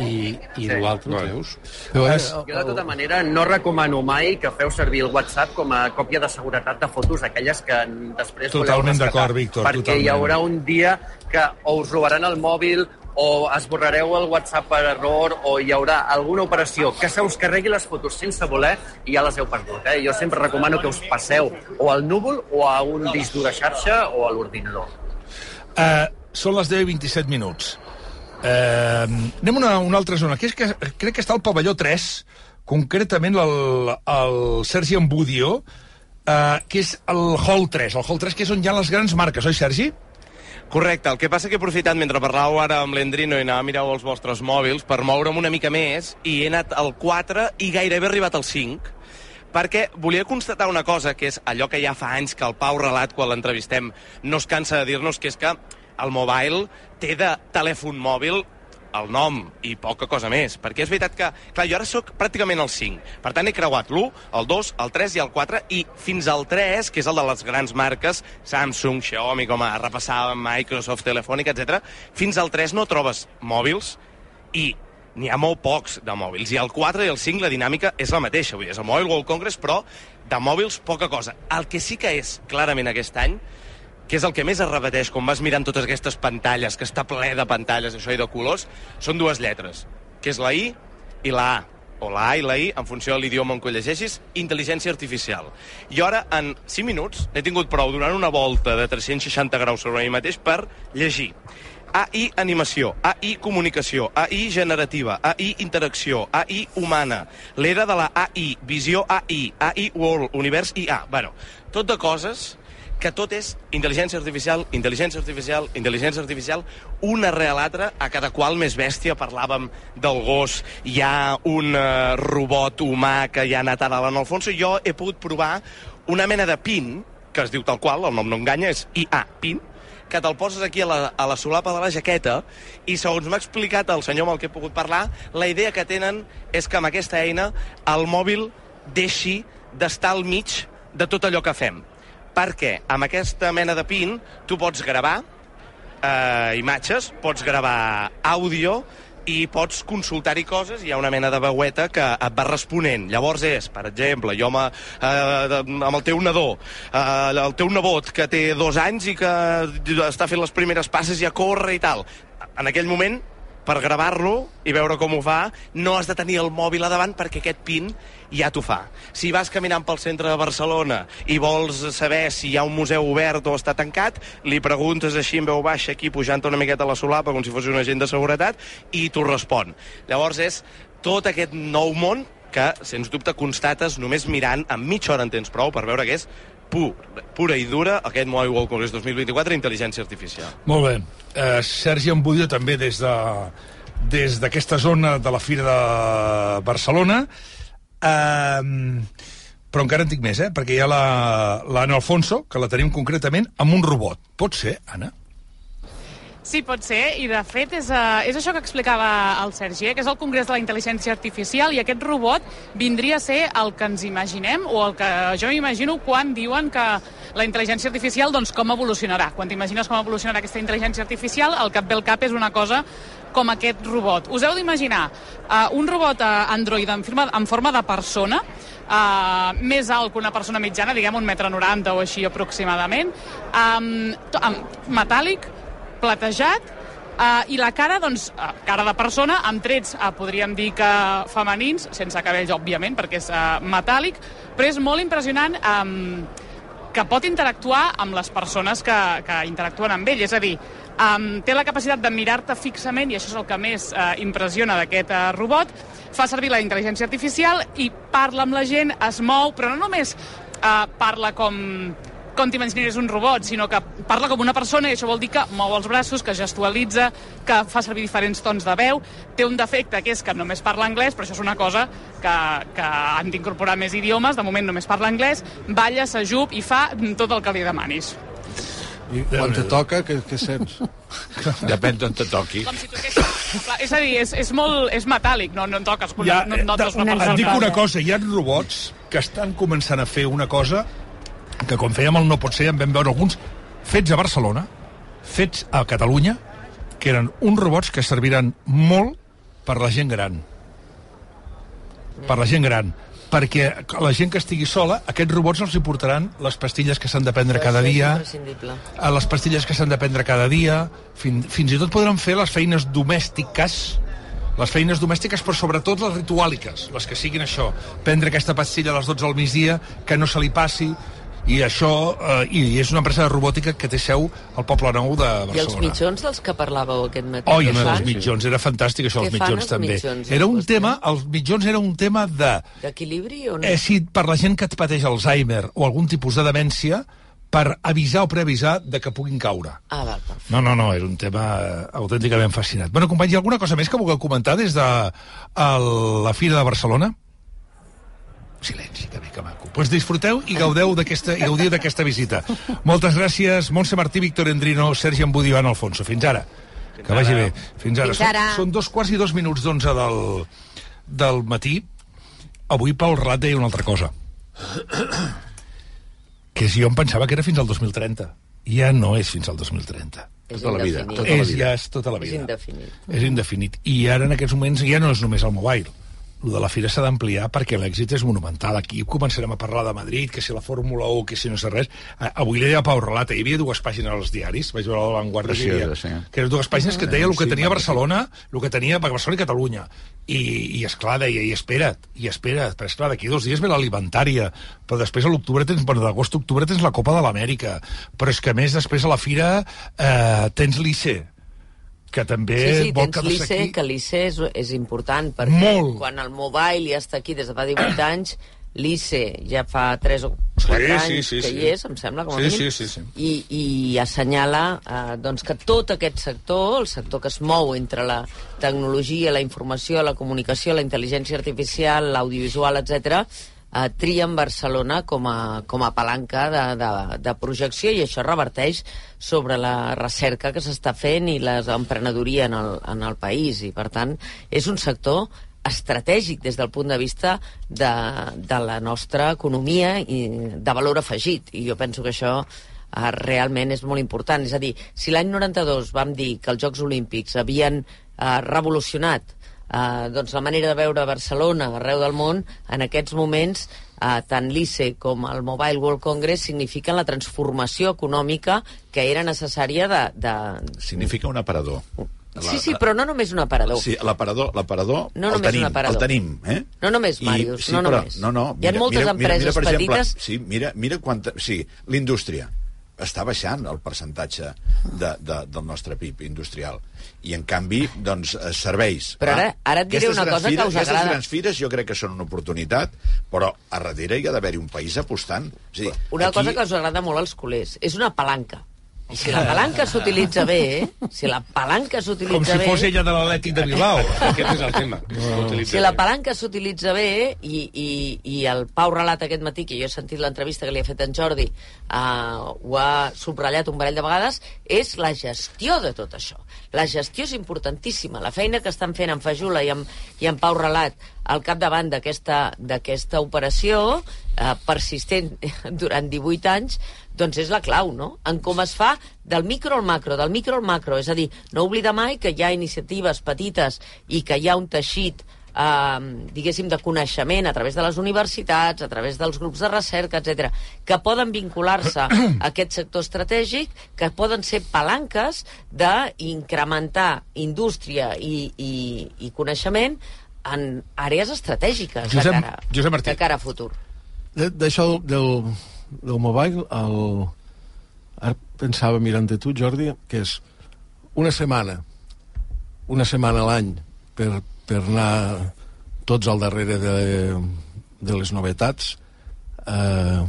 i, i Sí. l'altre ho treus. Jo, de tota manera, no recomano mai que feu servir el WhatsApp com a còpia de seguretat de fotos, aquelles que després voleu Totalment rescatar. d'acord, Víctor, Perquè totalment. hi haurà un dia que o us robaran el mòbil o esborrareu el WhatsApp per error o hi haurà alguna operació que se us carregui les fotos sense voler i ja les heu perdut. Eh? Jo sempre recomano que us passeu o al núvol o a un disc dur de xarxa o a l'ordinador. Uh, són les 10 i 27 minuts. Uh, anem a una, una altra zona, que és que crec que està al pavelló 3, concretament el, el Sergi Embudio, uh, que és el Hall 3, el Hall 3 que és on hi ha les grans marques, oi Sergi? Correcte, el que passa que he aprofitat mentre parlàveu ara amb l'Endrino i anava a mirar els vostres mòbils per moure'm una mica més i he anat al 4 i gairebé he arribat al 5 perquè volia constatar una cosa, que és allò que ja fa anys que el Pau Relat, quan l'entrevistem, no es cansa de dir-nos, que és que el mobile té de telèfon mòbil el nom i poca cosa més. Perquè és veritat que, clar, jo ara sóc pràcticament al 5. Per tant, he creuat l'1, el 2, el 3 i el 4, i fins al 3, que és el de les grans marques, Samsung, Xiaomi, com a repassàvem, Microsoft, Telefònica, etc. fins al 3 no trobes mòbils i n'hi ha molt pocs de mòbils. I el 4 i el 5 la dinàmica és la mateixa. Vull dir, és el Mobile World Congress, però de mòbils poca cosa. El que sí que és clarament aquest any que és el que més es repeteix quan vas mirant totes aquestes pantalles, que està ple de pantalles, això i de colors, són dues lletres, que és la I i la A o la A i la I, en funció de l'idioma en què llegeixis, intel·ligència artificial. I ara, en 5 minuts, he tingut prou donant una volta de 360 graus sobre mi mateix per llegir AI animació, AI comunicació, AI generativa, AI interacció, AI humana, l'era de la AI, visió AI, AI world, univers IA. Bueno, tot de coses que tot és intel·ligència artificial, intel·ligència artificial, intel·ligència artificial, una rere l'altra, a cada qual més bèstia. Parlàvem del gos, hi ha un uh, robot humà que ja ha anat a dalt en Alfonso, jo he pogut provar una mena de pin, que es diu tal qual, el nom no enganya, és IA, pin, que te'l poses aquí a la, a la solapa de la jaqueta i segons m'ha explicat el senyor amb el que he pogut parlar, la idea que tenen és que amb aquesta eina el mòbil deixi d'estar al mig de tot allò que fem. Perquè amb aquesta mena de pin tu pots gravar eh, imatges, pots gravar àudio i pots consultar-hi coses, hi ha una mena de veueta que et va responent. Llavors és, per exemple, jo amb, eh, amb el teu nadó, eh, el teu nebot que té dos anys i que està fent les primeres passes i ja corre i tal. En aquell moment, per gravar-lo i veure com ho fa, no has de tenir el mòbil a davant perquè aquest pin ja t'ho fa. Si vas caminant pel centre de Barcelona i vols saber si hi ha un museu obert o està tancat, li preguntes així en veu baixa, aquí pujant una miqueta a la solapa, com si fos un agent de seguretat, i t'ho respon. Llavors és tot aquest nou món que, sens dubte, constates només mirant, en mitja hora en tens prou per veure que és pur, pura i dura aquest Mobile World Congress 2024 intel·ligència artificial. Molt bé. Uh, Sergi Embudio també des de des d'aquesta zona de la Fira de Barcelona. Uh, però encara en dic més, eh? perquè hi ha la- l'Anna Alfonso, que la tenim concretament amb un robot. Pot ser, Anna? Sí, pot ser, i de fet és, uh, és això que explicava el Sergi, eh, que és el Congrés de la Intel·ligència Artificial, i aquest robot vindria a ser el que ens imaginem, o el que jo m'imagino quan diuen que la intel·ligència artificial, doncs com evolucionarà. Quan t'imagines com evolucionarà aquesta intel·ligència artificial, el que et ve al cap és una cosa com aquest robot. Us heu d'imaginar uh, un robot uh, Android en, firma, en forma de persona, uh, més alt que una persona mitjana, diguem un metre noranta o així aproximadament, um, to- amb metàl·lic, platejat, uh, i la cara, doncs, uh, cara de persona, amb trets, uh, podríem dir que femenins, sense cabells, òbviament, perquè és uh, metàl·lic, però és molt impressionant um, que pot interactuar amb les persones que, que interactuen amb ell. És a dir, um, té la capacitat de mirar-te fixament, i això és el que més uh, impressiona d'aquest uh, robot, fa servir la intel·ligència artificial i parla amb la gent, es mou, però no només uh, parla com com t'imaginaries un robot, sinó que parla com una persona i això vol dir que mou els braços, que gestualitza, que fa servir diferents tons de veu. Té un defecte que és que només parla anglès, però això és una cosa que, que han d'incorporar més idiomes. De moment només parla anglès, balla, s'ajup i fa tot el que li demanis. I quan te toca, què, què sents? Depèn d'on te toqui. Com si toquessis... És a dir, és, és, molt, és metàl·lic, no, no en toques. Ja, no, no, notes una et dic persona. una cosa, hi ha robots que estan començant a fer una cosa que com fèiem el No pot ser, en vam veure alguns fets a Barcelona, fets a Catalunya, que eren uns robots que serviran molt per la gent gran. Per la gent gran. Perquè a la gent que estigui sola, aquests robots els hi portaran les pastilles que s'han de prendre cada dia, a les pastilles que s'han de prendre cada dia, fin, fins i tot podran fer les feines domèstiques, les feines domèstiques, però sobretot les rituàliques, les que siguin això, prendre aquesta pastilla a les 12 al migdia, que no se li passi, i això, eh, i és una empresa de robòtica que té seu al Poble Nou de Barcelona. I els mitjons dels que parlàveu aquest matí? Què no, els mitjons, era fantàstic això, Què els mitjons els també. mitjons, era un tema, els mitjons era un tema de D'equilibri o no? eh, si per la gent que et pateix Alzheimer o algun tipus de demència, per avisar o preavisar de que puguin caure. Ah, val, perfecte. No, no, no, és un tema eh, autènticament fascinat. Bueno, companys, hi ha alguna cosa més que vulgueu comentar des de la Fira de Barcelona? Silenci, que bé, que maco. Doncs pues disfruteu i gaudeu d'aquesta i gaudiu d'aquesta visita. Moltes gràcies, Montse Martí, Víctor Endrino, Sergi Embudi Ivan Alfonso. Fins ara. que vagi bé. Fins ara. Fins ara. Són, són dos quarts i dos minuts d'onze del, del matí. Avui Pau Relat deia una altra cosa. que si jo em pensava que era fins al 2030. Ja no és fins al 2030. És tota la vida. Tota la vida. És, ja és tota la És vida. indefinit. És indefinit. I ara, en aquests moments, ja no és només el mobile. Lo de la fira s'ha d'ampliar perquè l'èxit és monumental. Aquí començarem a parlar de Madrid, que si la Fórmula 1, que si no sé res. Avui deia Pau Relata, hi havia dues pàgines als diaris, vaig veure la Vanguardia, Preciosa, sí. que eren dues pàgines que et deia el que tenia. Barcelona, el que tenia Barcelona i Catalunya. I, i esclar, deia, i espera't, i espera't, però esclar, d'aquí dos dies ve l'alimentària, però després a l'octubre tens, bueno, d'agost a octubre tens la Copa de l'Amèrica, però és que més després a la fira eh, tens l'ICE, que també Sí, sí, vol quedar-se aquí. que l'ICE és, és important, perquè Molt. quan el mobile ja està aquí des de fa 18 anys, l'ICE ja fa 3 o 4 Sí, anys sí, sí, que sí. hi és, em sembla, com a Sí, mínim, sí, sí, sí. I, i assenyala eh, doncs que tot aquest sector, el sector que es mou entre la tecnologia, la informació, la comunicació, la intel·ligència artificial, l'audiovisual, etc eh, trien Barcelona com a, com a palanca de, de, de projecció i això reverteix sobre la recerca que s'està fent i l'emprenedoria en, el, en el país i per tant és un sector estratègic des del punt de vista de, de la nostra economia i de valor afegit i jo penso que això eh, realment és molt important. És a dir, si l'any 92 vam dir que els Jocs Olímpics havien eh, revolucionat eh, doncs la manera de veure Barcelona arreu del món, en aquests moments eh, tant l'ICE com el Mobile World Congress signifiquen la transformació econòmica que era necessària de... de... Significa un aparador. Sí, sí, però no només un aparador. Sí, l'aparador, l'aparador No el tenim, el tenim, eh? No només, I- Màrius, sí, no però, només. No, no, Hi ha moltes empreses per exemple, petites- sí, mira, mira quanta... Sí, l'indústria està baixant el percentatge de, de, del nostre PIB industrial. I, en canvi, doncs, eh, serveis. Però ara- ara et diré aquestes una cosa que fires, us aquestes agrada. grans fires jo crec que són una oportunitat, però a darrere hi ha d'haver-hi un país apostant. A dir, Una aquí... cosa que us agrada molt als culers. És una palanca. Si la palanca s'utilitza bé, eh? Si la palanca Com s'utilitza si bé... fos ella de l'Atlètic de Bilbao. Aquest és el tema. Si la palanca s'utilitza bé i, i, i el Pau relat aquest matí, que jo he sentit l'entrevista que li ha fet en Jordi, uh, ho ha subratllat un parell de vegades, és la gestió de tot això. La gestió és importantíssima. La feina que estan fent en Fajula i en, i en Pau Relat al capdavant d'aquesta operació eh, persistent durant 18 anys, doncs és la clau, no? En com es fa del micro al macro, del micro al macro. És a dir, no oblidar mai que hi ha iniciatives petites i que hi ha un teixit eh, diguéssim, de coneixement a través de les universitats, a través dels grups de recerca, etc, que poden vincular-se a aquest sector estratègic, que poden ser palanques d'incrementar indústria i, i, i coneixement en àrees estratègiques Josep- de, cara, Josep Martí. de cara a futur. De- D'això del, del mobile, el... ara pensava mirant de tu, Jordi, que és una setmana, una setmana a l'any per, per anar tots al darrere de, de les novetats, eh,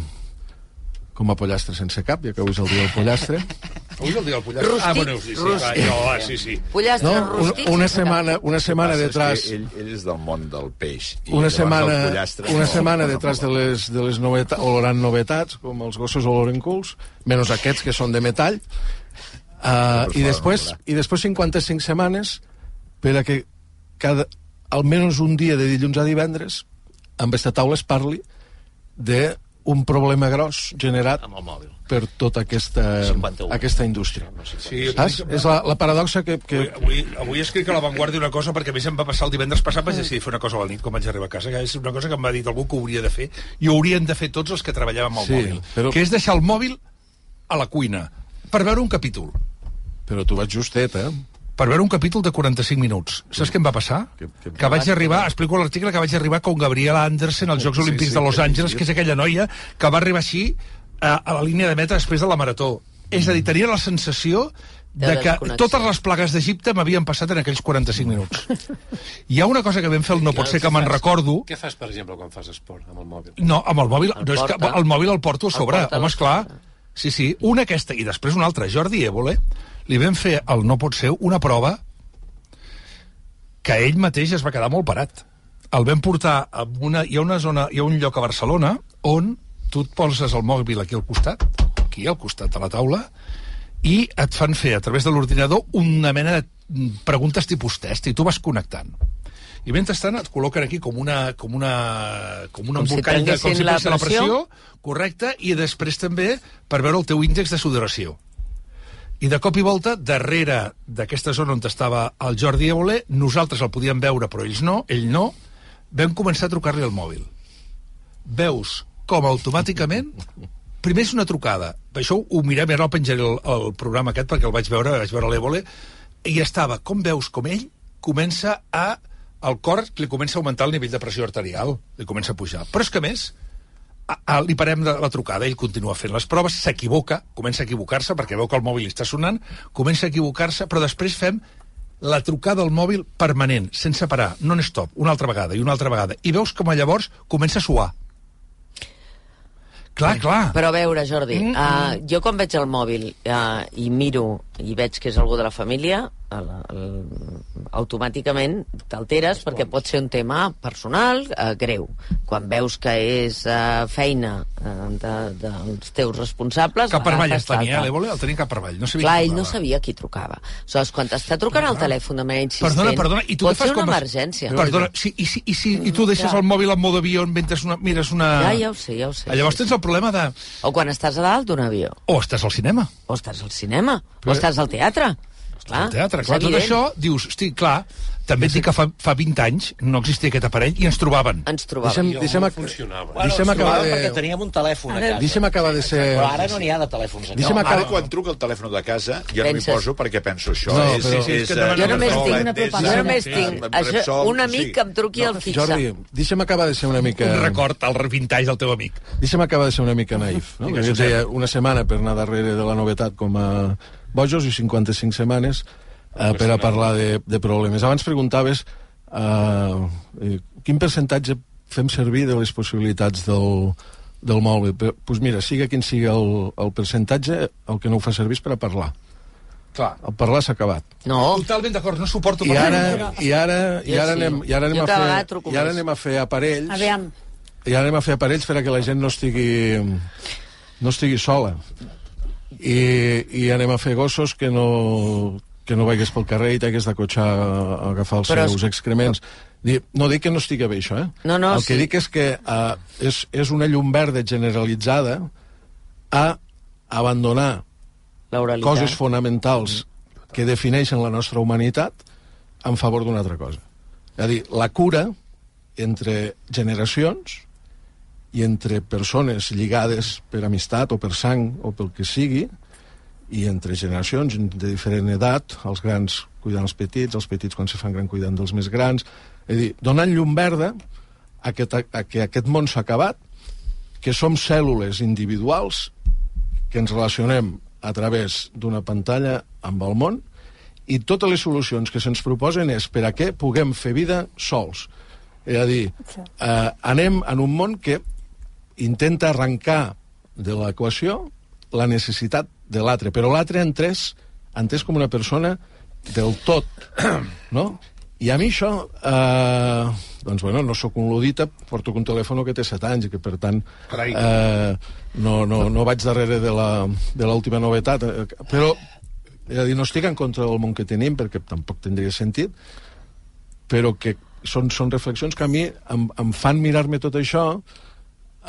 com a pollastre sense cap, ja que avui és el dia del pollastre. Avui és el dia del pollastre. Rústic, Ah, bueno, sí, sí, rústic. va, jo, ah, sí, sí. Pollastre No, una, rústic una setmana, una setmana detrás... Ell, ell és del món del peix. I una setmana, pollastre una no- setmana no- detrás de les, de les novetats, olorant novetats, com els gossos oloren culs, menys aquests que són de metall, uh, i, després, i després 55 setmanes per a que cada, almenys un dia de dilluns a divendres amb aquesta taula es parli de un problema gros generat Amb el mòbil. per tota aquesta, 51. aquesta indústria. Sí, Saps? És la, la paradoxa que, que, Avui, avui, avui escric a La Vanguardia una cosa perquè a més em va passar el divendres passat vaig decidir fer una cosa a la nit quan vaig arribar a casa que és una cosa que em va dir algú que hauria de fer i ho haurien de fer tots els que treballàvem amb el Sí, mòbil però- que és deixar el mòbil a la cuina per veure un capítol Però tu vas justet, eh? Per veure un capítol de 45 minuts. Saps què em va passar? Que, que vaig arribar, explico l'article, que vaig arribar com Gabriela Andersen als Jocs Sí, Olímpics sí, de Los que- Angeles, que és aquella noia que va arribar així a, a la línia de meta després de la marató. És a dir, tenia la sensació De de que totes les plagues d'Egipte m'havien passat en aquells 45 minuts. Hi ha una cosa que vam fer el No pot ser que me'n recordo, Què fas, per exemple, quan fas esport amb el mòbil? no, amb el mòbil, El no és que el mòbil el porto a El sobre, a home, esclar. Sí, sí, una aquesta, i després una altra. Jordi Évole, li vam fer al No pot ser una prova que ell mateix es va quedar molt parat. El vam portar a una... Hi ha una zona, hi ha un lloc a Barcelona on tu et poses el mòbil aquí al costat, aquí al costat de la taula, i et fan fer a través de l'ordinador una mena de preguntes tipus test i tu vas connectant. I mentrestant et col·loquen aquí com una, com una, com un Com si embolcall de, com si la prenguessin la pressió, pressió. correcte, i després també per veure el teu índex de sudoració. I de cop i volta, darrere d'aquesta zona on estava el Jordi Évole, nosaltres el podíem veure, però ells no, ell no, vam començar a trucar-li al mòbil. Veus com automàticament primer és una trucada. Això ho mirem, ara el penjaré el, el programa aquest perquè el vaig veure, vaig veure l'Evole, i estava, com veus, com ell comença a... El cor li comença a augmentar el nivell de pressió arterial, li comença a pujar. Però és que més, a, a, li parem de la trucada, ell continua fent les proves, s'equivoca, comença a equivocar-se perquè veu que el mòbil està sonant, comença a equivocar-se, però després fem la trucada al mòbil permanent, sense parar, non-stop, una altra vegada i una altra vegada. I veus com llavors comença a suar. Clar, clar. Però a veure, Jordi, mm, uh, jo quan veig el mòbil uh, i miro i veig que és algú de la família, el, el, automàticament t'alteres perquè pot ser un tema personal uh, greu. Quan veus que és uh, feina uh, de, dels teus responsables... Cap per avall el tenia, l'Evole el tenia cap per avall. No sabia Clar, ell no sabia qui trucava. Aleshores, quan t'està trucant al telèfon de manera insistent, Perdona, perdona, i tu pot ser una vas- emergència. Perdona, sí, i, si, i, si, i tu deixes Clar. el mòbil en modo avió mentre una, mires una... Ja, ja ho sé, ja ho sé. Llavors tens el problema de... O quan estàs a dalt d'un avió. O estàs al cinema. O estàs al cinema. Però- O estàs al teatre. Clar, al teatre, clar, tot això, dius, hosti, clar, també et dic que fa, fa 20 anys no existia aquest aparell i ens trobaven. Ens Deixa'm, deixa'm, Bueno, deixa'm ens acabar de... perquè teníem un telèfon a casa. Deixa'm acabar de ser... Però ara no n'hi ha de telèfons a Deixa'm casa. acabar- Ara, quan truca el telèfon de casa, ja no m'hi Penses- poso perquè penso això. No, és, però- és, és, Jo eh, només no, tinc és- una és- Jo només és- tinc eh, això, un amic sí. que em truqui al fixe. Jordi, deixa'm acabar de ser una mica... Un record 20 anys del teu amic. Deixa'm acabar de ser una mica naïf. No? Digues, deia una setmana per anar darrere de la novetat com a bojos i 55 setmanes eh, per a parlar de, de problemes. Abans preguntaves eh, eh, quin percentatge fem servir de les possibilitats del, del mòbil. Però, doncs mira, siga quin sigui el, el percentatge, el que no ho fa servir és per a parlar. Clar. El parlar s'ha acabat. No. Totalment d'acord, no suporto I ara, i ara, i ara anem, i ara anem, a fer, i ara anem a fer aparells Aviam. i ara anem a fer aparells per a que la gent no estigui no estigui sola i, i anem a fer gossos que no, que no vagis pel carrer i t'hagués d'acotxar a agafar els Però seus excrements no dic que no estigui bé això eh? No, no, el que sí. dic és que uh, és, és una llum verda generalitzada a abandonar coses fonamentals que defineixen la nostra humanitat en favor d'una altra cosa. És a dir, la cura entre generacions i entre persones lligades per amistat o per sang o pel que sigui, i entre generacions de diferent edat, els grans cuidant els petits, els petits quan se fan gran cuidant dels més grans, és a dir, donant llum verda a que, a que aquest món s'ha acabat, que som cèl·lules individuals que ens relacionem a través d'una pantalla amb el món i totes les solucions que se'ns proposen és per a què puguem fer vida sols. És a dir, eh, anem en un món que intenta arrencar de l'equació la necessitat de l'altre, però l'altre entès, entès com una persona del tot, no? I a mi això, eh, doncs bueno, no sóc un ludita, porto un telèfon que té 7 anys i que per tant eh, no, no, no vaig darrere de la- de l'última novetat, eh, però és a dir, no estic en contra del món que tenim perquè tampoc tindria sentit, però que són, són reflexions que a mi em, em fan mirar-me tot això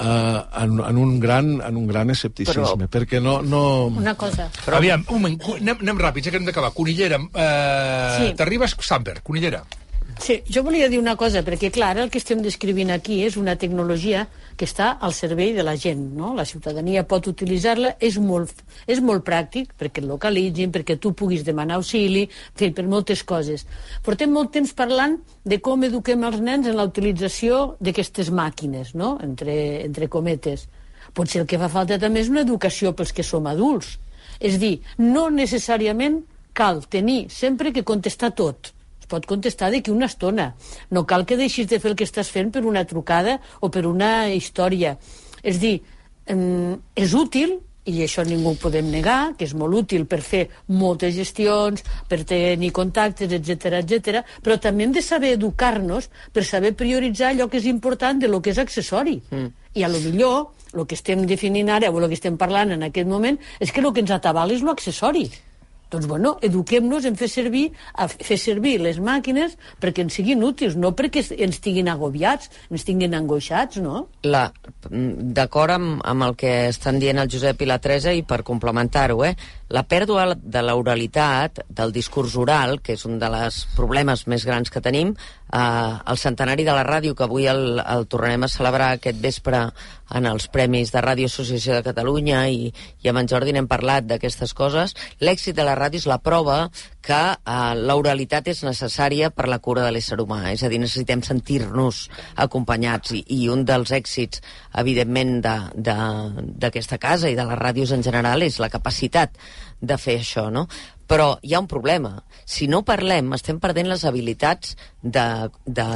eh, en, en, un gran, en un gran escepticisme, Però- perquè no... no... Una cosa. Però... Aviam, un moment, anem, anem ràpids, ja que hem d'acabar. Conillera, eh, Sí. t'arribes Samper, Conillera. Sí, jo volia dir una cosa, perquè clar, el que estem descrivint aquí és una tecnologia que està al servei de la gent, no? La ciutadania pot utilitzar-la, és molt, és molt pràctic perquè et localitzin, perquè tu puguis demanar auxili, fi, per moltes coses. Portem molt temps parlant de com eduquem els nens en la utilització d'aquestes màquines, no? Entre, entre cometes. Potser el que fa falta també és una educació pels que som adults. És dir, no necessàriament cal tenir sempre que contestar tot pot contestar d'aquí una estona. No cal que deixis de fer el que estàs fent per una trucada o per una història. És dir, és útil, i això ningú ho podem negar, que és molt útil per fer moltes gestions, per tenir contactes, etc etc. però també hem de saber educar-nos per saber prioritzar allò que és important de lo que és accessori. Mm. I a lo millor el que estem definint ara o el que estem parlant en aquest moment és que el que ens atabala és l'accessori. Doncs, bueno, eduquem-nos en fer servir, a fer servir les màquines perquè ens siguin útils, no perquè ens tinguin agobiats, ens tinguin angoixats, no? La, mm, d'acord amb, amb el que estan dient el Josep i la Teresa i per complementar-ho, eh, la pèrdua de l'oralitat, del discurs oral, que és un dels problemes més grans que tenim, eh, el centenari de la ràdio, que avui el, el tornarem a celebrar aquest vespre en els Premis de Ràdio Associació de Catalunya i, i amb en Jordi n'hem parlat d'aquestes coses, l'èxit de la ràdio és la prova que eh, l'oralitat és necessària per la cura de l'ésser humà, és a dir, necessitem sentir-nos acompanyats i, i un dels èxits, evidentment, de- de- d'aquesta casa i de les ràdios en general és la capacitat de fer això, no? Però hi ha un problema. Si no parlem, estem perdent les habilitats de, de,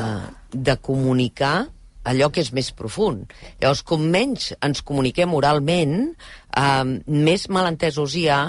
de comunicar allò que és més profund. Llavors, com menys ens comuniquem oralment, eh, més malentesos hi ha,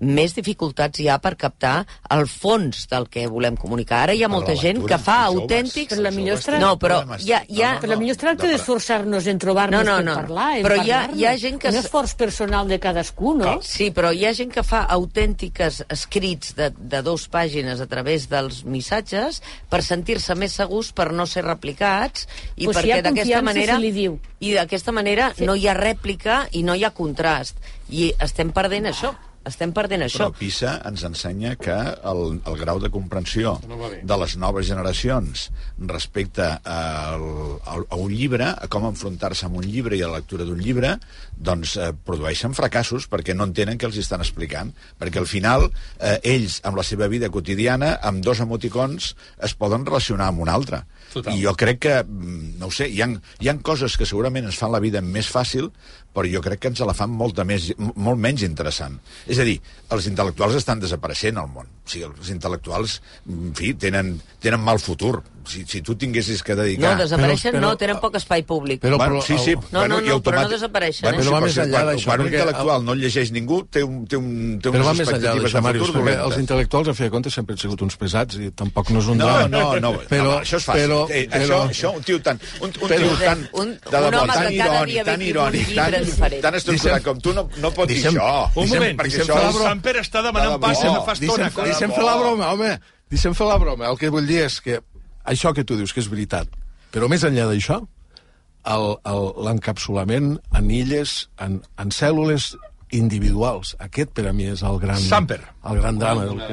més dificultats hi ha per captar el fons del que volem comunicar. Ara hi ha molta gent que fa autèntics... Però la millor es tracta- No, però hi ha... Hi ha... Però la millor es tracta d'esforçar-nos en trobar-nos No, no, per no. parlar, en Però hi ha- hi ha gent que Un esforç personal de cadascú, no? Sí, però hi ha gent que fa autèntiques escrits de, de dos pàgines a través dels missatges per sentir-se més segurs, per no ser replicats, i Pues si perquè ha d'aquesta manera... se li diu. I d'aquesta manera Sí. no hi ha rèplica i no hi ha contrast. I estem perdent això. Estem perdent això. Però PISA ens ensenya que el, el grau de comprensió de les noves generacions respecte al, al, a un llibre, a com enfrontar-se amb un llibre i a la lectura d'un llibre, doncs eh, produeixen fracassos perquè no entenen què els estan explicant. Perquè al final eh, ells, amb la seva vida quotidiana, amb dos emoticons, es poden relacionar amb un altre. Total. I jo crec que, mm, no ho sé, hi ha, hi ha coses que segurament ens fan la vida més fàcil, però jo crec que ens la fan molta més, molt menys interessant. És a dir, els intel·lectuals estan desapareixent al món. O sigui, els intel·lectuals, en fi, tenen, tenen mal futur. si, si tu tinguessis que dedicar... No, desapareixen no, tenen poc espai públic. Però, bueno, sí, sí, No, bueno, no, no, però no automàtic- desapareixen, Bueno, eh? Però va però més enllà quan, d'això, quan un perquè intel·lectual no llegeix ningú, té, un, té, un, té Però va unes més enllà expectatives d'això, de Màrius, futur perquè els intel·lectuals, a fi de comptes, sempre han sigut uns pesats i tampoc no és un No, drama. no, no, però, home, això és fàcil. Però, eh, però, això, això, un tio tan, un, un Però- tio tan, Un- de un debò, home tan que cada irònic, tan ve irònic, un tan, diferent. tan estructurat com tu, no, no pots dir això. Un moment, perquè deixem això fer la és- broma. Samper està demanant De passa no fa estona. Deixem fer la broma, home. Deixem fer la broma. El que vull dir és que això que tu dius que és veritat, però més enllà d'això, el- el- l'encapsulament en illes, en, en cèl·lules individuals. Aquest, per a mi, és el gran, Samper. el gran drama del la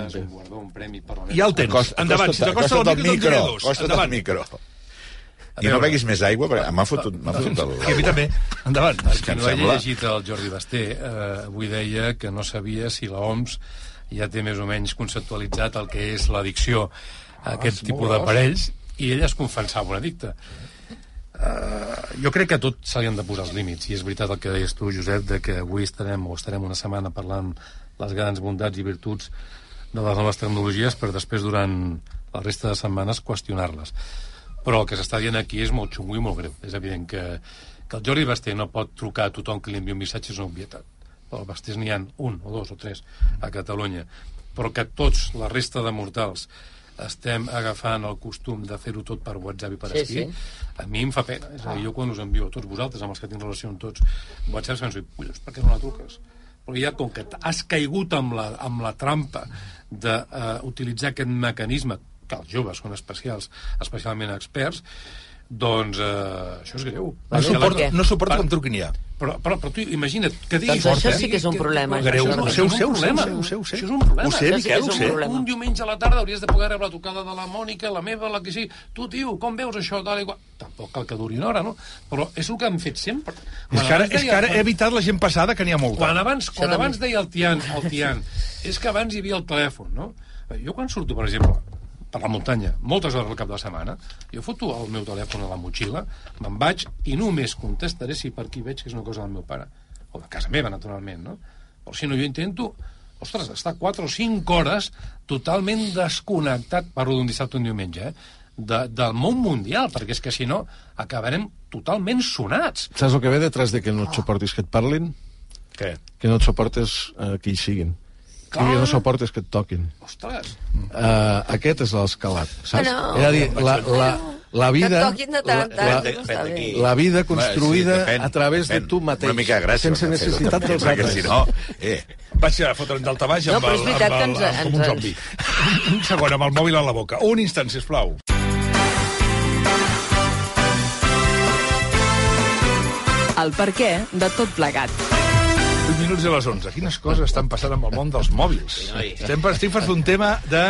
Ja el tens. Endavant, si t'acosta al micro, te'n diré micro, Endavant. micro. I no beguis més aigua, perquè m'ha fotut, m'ha fotut el... I a mi també. Endavant. El que no hagi sembla- llegit el Jordi Basté, eh, avui deia que no sabia si la OMS ja té més o menys conceptualitzat el que és l'addicció a aquest és tipus d'aparells, i ell es confessava un addicte. Uh, jo crec que a tot se li han de posar els límits, i és veritat el que deies tu, Josep, de que avui estarem o estarem una setmana parlant les grans bondats i virtuts de les noves tecnologies, per després, durant la resta de setmanes, qüestionar-les. Però el que s'està dient aquí és molt xungo i molt greu. És evident que, que el Jordi Basté no pot trucar a tothom que li envia un missatge és una obvietat. Però el Bastés n'hi ha un o dos o tres a Catalunya. Però que tots, la resta de mortals, estem agafant el costum de fer-ho tot per WhatsApp i per Sí, escrit, sí. a mi em fa pena. És a dir, jo quan us envio a tots vosaltres, amb els que tinc relació amb tots, WhatsApp, penso, collons, per què no la truques? Però ja com que has caigut amb la, amb la trampa d'utilitzar aquest mecanisme que els joves són especials, especialment experts, doncs eh, això és greu. No suporto, no em truquin ja. Però, però, però tu imagina't que diguis... Doncs això sí que és un problema. Greu. Això, això és un problema. Això és un problema. Ho sé, sí Miquel, ho sé. Un diumenge a la tarda hauries de poder rebre la trucada de la Mònica, la meva, la que sigui. Tu, tio, com veus això? Tal i qual. Tampoc cal que duri una hora, no? Però és el que han fet sempre. És que, ara, és que ara he evitat la gent passada, que n'hi ha molta. Quan abans, quan abans deia el Tian, el Tian, és que abans hi havia el telèfon, no? Jo quan surto, per exemple, per la muntanya, moltes hores al cap de la setmana, jo foto el meu telèfon a la motxilla, me'n vaig i només contestaré si per aquí veig que és una cosa del meu pare. O de casa meva, naturalment, no? Però si no, jo intento ostres, estar 4 o 5 hores totalment desconnectat, parlo d'un dissabte o un diumenge, eh? De, del món mundial, perquè és que si no acabarem totalment sonats. Saps el que ve detrás de que no et suportis que et parlin? Què? Que no et suportes eh, que hi siguin. I que no suportes que et toquin. Ostres, Uh, aquest és l'escalat, saps? No. És a dir, la, la, la vida... Que et toquin de tant la, no està bé. la vida construïda depèn, a través depèn. de tu mateix, Una mica gràcia, sense necessitat també, dels perquè altres. si no... Eh, Vaig a fotre'm daltabaix No, amb, però el, és veritat amb, que el, ens- amb, com un ens- zombi. Un segon, amb el mòbil a la boca. Un instant, sisplau. El per què de tot plegat. 8 minuts de les 11. Quines coses estan passant amb el món dels mòbils? per, estic per un tema de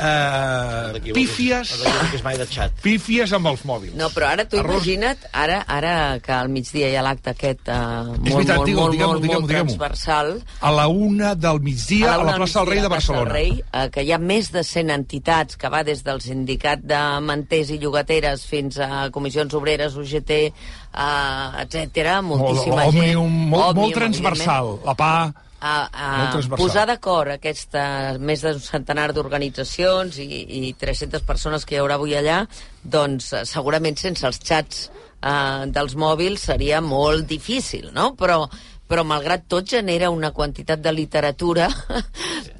uh, pífies, No t'equivoquis mai de xat. pífies amb els mòbils. No, però ara tu Arròs- imagina't, ara, ara que al migdia hi ha l'acte aquest uh, molt, veritat, molt, digue'm, molt, digue'm, molt, digue'm, molt transversal, A la una del migdia, a la, una plaça del Rei de Barcelona. Rei, eh, que hi ha més de 100 entitats, que va des del sindicat de manters i llogateres fins a comissions obreres, UGT, eh, etc moltíssima Òmnium, gent. molt, molt Òmnium, transversal. La PA... a, a posar d'acord aquesta més d'un centenar d'organitzacions i, i 300 persones que hi haurà avui allà, doncs eh, segurament sense els xats eh, dels mòbils seria molt difícil, no? Però, però malgrat tot genera una quantitat de literatura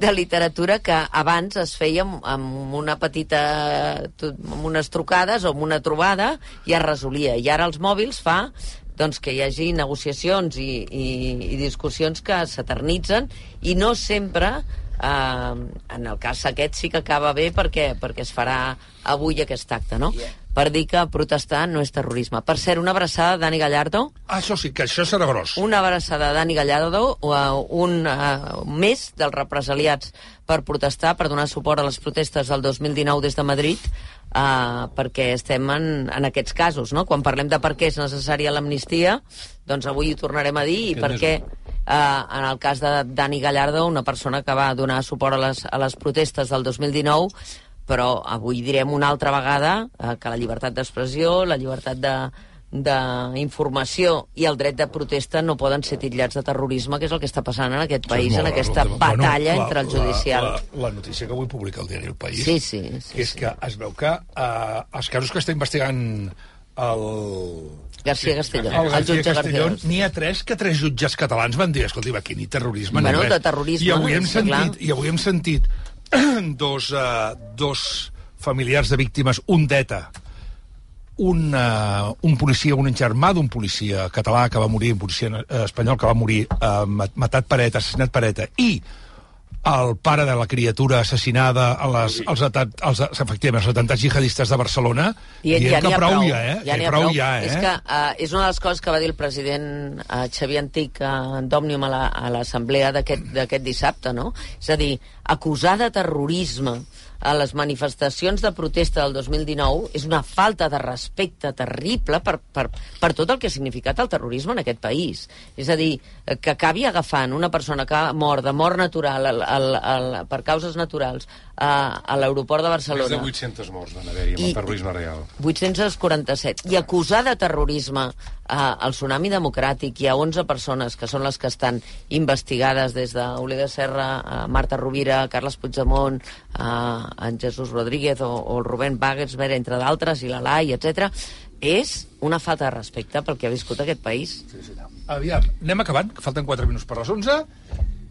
de literatura que abans es feia amb, una petita tu- amb unes trucades o amb una trobada i es resolia, i ara els mòbils fa doncs, que hi hagi negociacions i, i, i discussions que s'eternitzen i no sempre eh, en el cas aquest sí que acaba bé perquè, perquè es farà avui aquest acte, no? Per dir que protestar no és terrorisme. Per cert, una abraçada a Dani Gallardo, Ah, això sí, que això serà gros. una abraçada a Dani Gallardo, uh, un uh, més dels represaliats per protestar, per donar suport a les protestes del 2019 des de Madrid, uh, perquè estem en, en aquests casos, no? Quan parlem de per què és necessària l'amnistia, doncs avui ho tornarem a dir, i per què Uh, en el cas de Dani Gallardo, una persona que va donar suport a les, a les protestes del 2019, però avui direm una altra vegada uh, que la llibertat d'expressió, la llibertat de, d'informació i el dret de protesta no poden ser titllats de terrorisme, que és el que està passant en aquest país, en aquesta bueno, batalla la- entre el judicial. La, la, la notícia que avui publica el diari El País Sí, sí, sí, és que es veu que uh, els casos que està investigant el... García Castellón, el, el García jutge Castellón, n'hi ha tres que tres jutges catalans van dir, escolti, aquí ni terrorisme Bueno, ni res. de terrorisme, I avui hem sí, clar. sentit, i avui hem sentit dos, uh, dos familiars de víctimes, un d'ETA, un, uh, un policia, un engermà d'un policia català que va morir, un policia uh, espanyol que va morir uh, matat per ETA, assassinat per ETA, i el pare de la criatura assassinada a les, als, atat, als, efectivament, els atentats jihadistes de Barcelona, I, dient ja que prou, prou, ja, eh? ja n'hi ha prou, prou. ja, eh? És que uh, és una de les coses que va dir el president uh, Xavier Antic uh, d'Òmnium a la- l'assemblea d'aquest d'aquest dissabte, no? És a dir, acusar de terrorisme a les manifestacions de protesta del 2019 és una falta de respecte terrible per, per, per tot el que ha significat el terrorisme en aquest país. És a dir, que acabi agafant una persona que ha mort de mort natural al, al, al, per causes naturals a, a l'aeroport de Més de Barcelona 800 morts van haver-hi amb I- el terrorisme real. 847. I acusar de terrorisme eh, el Tsunami Democràtic i a 11 persones, que són les que estan investigades des d'Oliver Serra, a Marta Rovira, Carles Puigdemont, a en Jesús Rodríguez o, o el Rubén Wagensberg, entre d'altres, i la Lai, etc. és una falta de respecte pel que ha viscut aquest país. Aviam, anem acabant, que falten 4 minuts per les 11,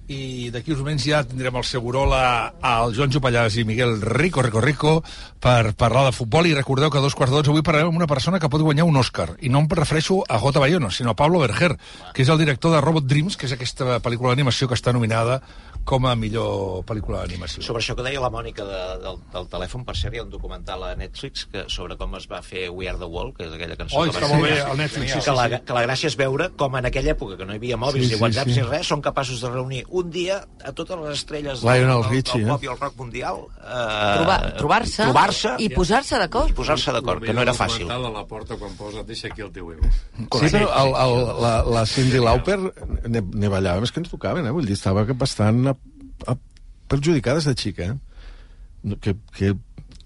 i d'aquí uns moments ja tindrem el Segurola al Joan Jopallàs i Miguel Rico, Rico, Rico, per parlar de futbol, i recordeu que a dos quarts d'onze avui parlarem amb una persona que pot guanyar un Òscar, i no em refereixo a J. Bayona, sinó a Pablo Berger, que és el director de Robot Dreams, que és aquesta pel·lícula d'animació que està nominada com a millor pel·lícula d'animació. Sobre això que deia la Mònica de, del, del telèfon, per cert, hi ha un documental a Netflix que, sobre com es va fer We Are the World, que és aquella cançó... Oh, que està va molt fer- bé, al Netflix, sí, que, sí, la, sí. que la gràcia és veure com en aquella època, que no hi havia mòbils Sí, ni sí, whatsapps sí. ni res, són capaços de reunir un dia a totes les estrelles del, del, Richie, del eh? pop i el rock mundial. Eh, Trobar- trobar-se trobar-se i posar-se d'acord. i posar-se d'acord, que no era fàcil. a la porta quan posa deixa aquí el teu ego. Sí, però el, el, la, la Cindy Lauper ne, ne ballava més que ens tocaven, eh? Vull dir, estava que bastant a, a, perjudicada des de xica, eh? Que, que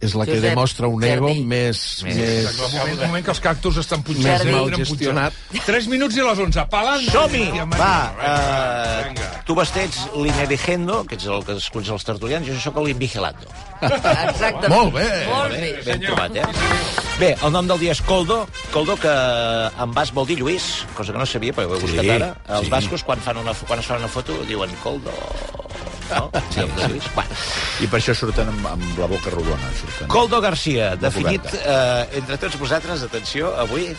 és la que Josep demostra un ego Jardí. més... Més, més... Un, moment, un moment que els cactus estan punxats. Més mal gestionat. punxats. 3 minuts i a les 11. Palant! Som-hi! Va, eh, tu vestets l'Inerigendo, que ets el que esculls els tertulians, jo sóc l'Invigilando. Exacte. Molt bé. Molt bé. Ben trobat, eh? Bé, el nom del dia és Coldo, Coldo que en bas vol dir Lluís, cosa que no sabia, però ho he Sí, buscat ara. Els sí. bascos, quan, fan una, quan es fan una foto, diuen Coldo... No? Sí, Lluís. Bueno. I per això surten amb, amb la boca rodona. Surten. Coldo Garcia, definit eh, entre tots vosaltres, atenció, avui,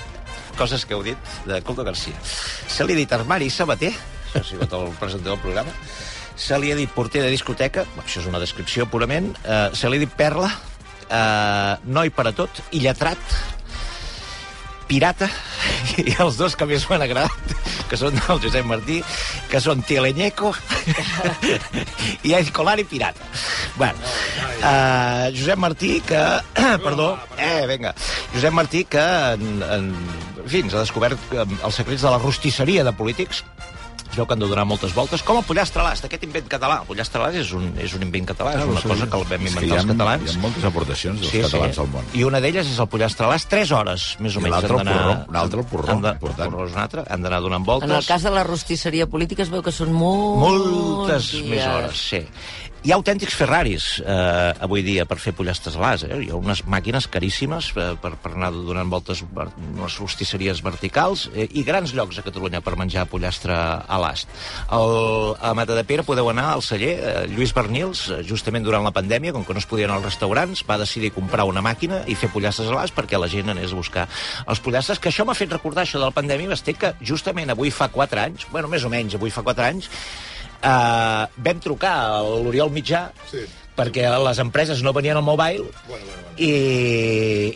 coses que heu dit de Coldo Garcia. Se li ha dit armari sabater, això ha sigut el presentador del programa, se li ha dit porter de discoteca, això és una descripció purament, eh, se li ha dit perla, eh, noi per a tot, i lletrat, pirata, i els dos que més m'han agradat, que són el Josep Martí, que són Tieleñeco i Escolar i Pirata. Bueno, uh, Josep Martí, que... perdó, eh, vinga. Josep Martí, que en, en, en fi, ens ha descobert eh, els secrets de la rostisseria de polítics, veu que han de donar moltes voltes, com el pollastre a l'ast, aquest invent català. El pollastre a l'ast és un, és un invent català, és una cosa que el vam inventar ha- els catalans. hi ha moltes aportacions dels catalans al món. I una d'elles és el pollastre a l'ast, 3 hores, més o I menys. l'altre el porró, un altre el porró, de- important. El porró és un altre, han d'anar donant voltes. En el cas de la rostisseria política es veu que són molts Moltes dies. més hores, sí. Hi ha autèntics Ferraris eh, avui dia per fer pollastres a l'as. Eh? Hi ha unes màquines caríssimes eh, per, per anar donant voltes per unes rostisseries verticals eh, i grans llocs a Catalunya per menjar pollastre a l'ast. El, a Matadepera podeu anar al celler. Eh, Lluís Bernils, eh, justament durant la pandèmia, com que no es podien als restaurants, va decidir comprar una màquina i fer pollastres a l'ast perquè la gent anés a buscar els pollastres, que això m'ha fet recordar això de la pandèmia, Basté, que justament avui fa 4 anys, bueno, més o menys, avui fa 4 anys, uh, vam trucar a l'Oriol Mitjà sí. Perquè les empreses no venien al mobile bueno, bueno, bueno. I,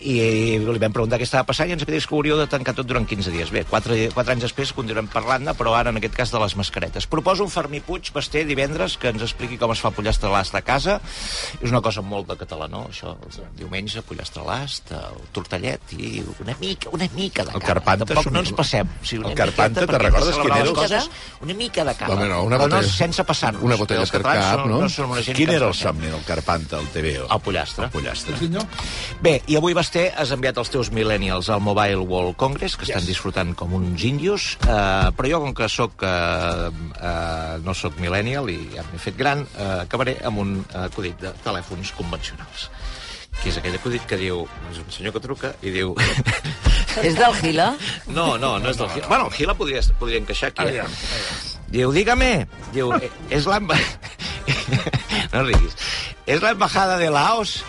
i li vam preguntar què estava passant i ens va dir que hauríeu de tancar tot durant 15 dies. Bé, 4, 4 anys després continuem parlant-ne, però ara en aquest cas de les mascaretes. Proposo un Fermí Puig, Basté, divendres, que ens expliqui com es fa pollastre a l'ast a casa. És una cosa molt de català, no? Això, el diumenge, pollastre l'ast, el tortellet i una mica, una mica de El carn. carpanta Tampoc un- no ens passem. O sigui, una el carpanta, te'n recordes quin era? Coses, una mica de carn. Home, no, una però no botella- sense passar-nos. una botella per cap, no? no són una gent Quin era el somni era el Carpanta, el TVO. El pollastre. El pollastre. Bé, i avui, Basté, has enviat els teus millennials al Mobile World Congress, que estan Yes. disfrutant com uns índios, eh, però jo, com que soc, eh, eh, no sóc millennial i ja m'he fet gran, eh, acabaré amb un eh, acudit de telèfons convencionals que és aquell acudit que diu... És un senyor que truca i diu... És del Gila? No, no, no és del Gila. Bueno, el Gila podria, podria encaixar aquí. Eh? Aviam, Diu, dígame. Diu, "Eh, és la... no riguis. És la embajada de Laos.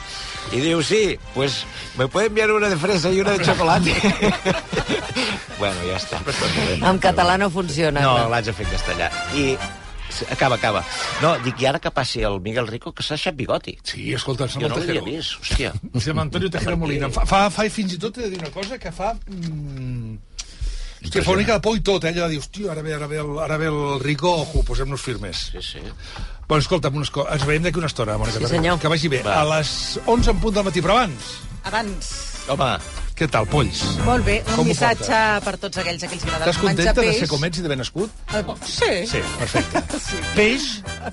Y digo, sí, pues me puede enviar una de fresa y una de chocolate. bueno, ja està. En català no funciona. No, l'haig de fer en castellà. I acaba, acaba. No, dic, i ara que passi el Miguel Rico, que s'ha deixat bigoti. Sí, escolta, em Jo sembla no l'havia Tejero. vist, hòstia. Se llama Antonio Tejero Molina. Fa, fa, fa, fins i tot he de dir una cosa que fa... Mm, hòstia, fa una mica de por i tot, eh? Allò de dir, hòstia, ara ve, ara ve, el, ara ve el Rico, ojo, posem-nos firmes. Sí, sí. Bueno, escolta'm, unes co- ens veiem d'aquí una estona, Mònica. Sí, senyor. Que vagi bé. Va. A les 11 en punt del matí, però abans... Abans. Home, Què tal, polls? Molt bé, un Com missatge per tots aquells a qui els agrada Estàs menjar contenta de peix. ser com ets i d'haver nascut? Eh, sí. Sí, perfecte. Sí. Peix?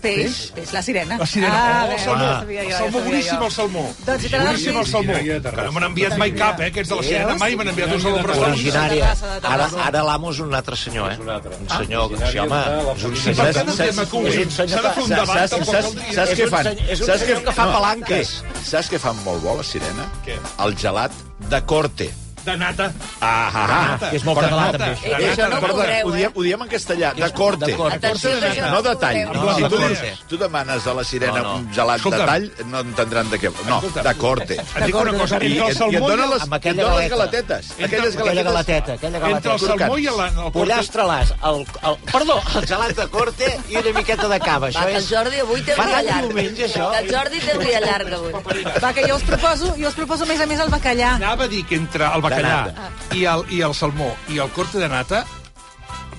Peix, peix, la sirena. La sirena. Ah, oh, bé, el salmó. ja sabia jo, el salmó, boníssim, el salmó. Doncs si t'agrada el Boníssim, el peix- salmó. De Que no me n'han enviat mai cap, eh? Aquests de la sirena mai m'han enviat un salmó per originària. de. Ara, ara l'amo és un altre senyor, eh? un altre. Un senyor, que, sí, home, és un senyor... és un S'ha de fer un que- debat, saps- què fan? senyor- És un Saps senyor què- que fa palanques. Saps què fan molt bo, la sirena? Què? El gelat de corte. De nata. Ah, ah, ah. Que és molt Però català, nata. també. Eh, això no veureu, ho, diem, eh? ho diem en castellà, de corte. De corte. Atenció, que això No de tall. veureu. No, Si de tu, corte. tu demanes a la sirena No, no. un gelat Escolta'm. de tall, no entendran de què... No, Escolta'm. de corte. Et dic una cosa, I, entre el i et salmó i donen el... les, aquella et donen les galeta. galatetes. Aquelles Aquella galatetes... galateta, aquella galateta. Entre el salmó i el... el Pollastre l'as, el, el, perdó, el gelat de corte i una miqueta de cava. Va, Això és... Jordi avui té Va dia llarg. diumenge, això. El Jordi té el dia llarg avui. Va, que jo us proposo, jo us proposo a més a més el bacallà. Anava a dir que entre el bacallà i el, i el salmó i el corte de nata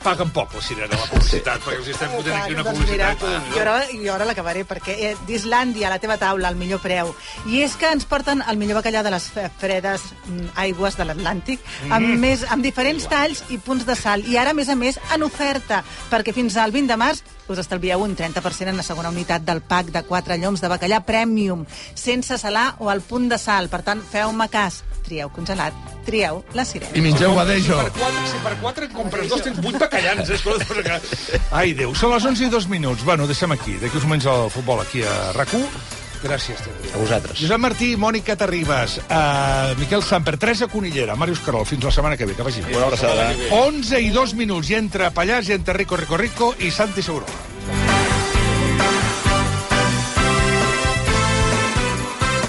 paguen poc la sirena, la publicitat, perquè us estem fotent aquí una doncs mira, publicitat. jo ara, jo ara l'acabaré, perquè eh, d'Islàndia, a la teva taula, al millor preu. I és que ens porten el millor bacallà de les fredes mm, aigües de l'Atlàntic, amb, Mm. més, amb diferents talls i punts de sal. I ara, a més a més, en oferta, perquè fins al 20 de març us estalvieu un 30% en la segona unitat del pack de 4 lloms de bacallà premium, sense salar o al punt de sal. Per tant, feu-me cas. Trieu congelat, trieu la sirena. I mengeu badejo. Per si per quatre en compres dos, tens vuit bacallans. Eh? Ai, Déu, són les 11 i dos minuts. Bueno, deixem aquí. D'aquí uns moments el futbol aquí a RAC1. Gràcies, Teo. A vosaltres. Josep Martí, Mònica Terribas, uh, Miquel Samper, Teresa Conillera, Màrius Carol. Fins la setmana que ve, que vagi bé. Una abraçada. 11 i dos minuts. I entre Pallars, i entre Rico, Rico, Rico i Santi Seguro.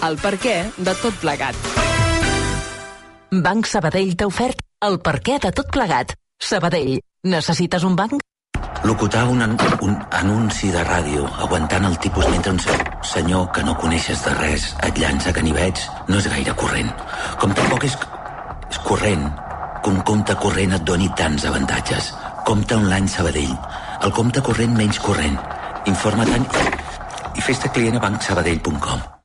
El per què de tot plegat. Banc Sabadell t'ha ofert el perquè de tot plegat. Sabadell, necessites un banc? Locutar un, an un anunci de ràdio aguantant el tipus mentre un se senyor que no coneixes de res et llança ganivets no és gaire corrent. Com tampoc és, és corrent que un compte corrent et doni tants avantatges. Compte online Sabadell. El compte corrent menys corrent. Informa-te'n i, i fes-te client a bancsabadell.com.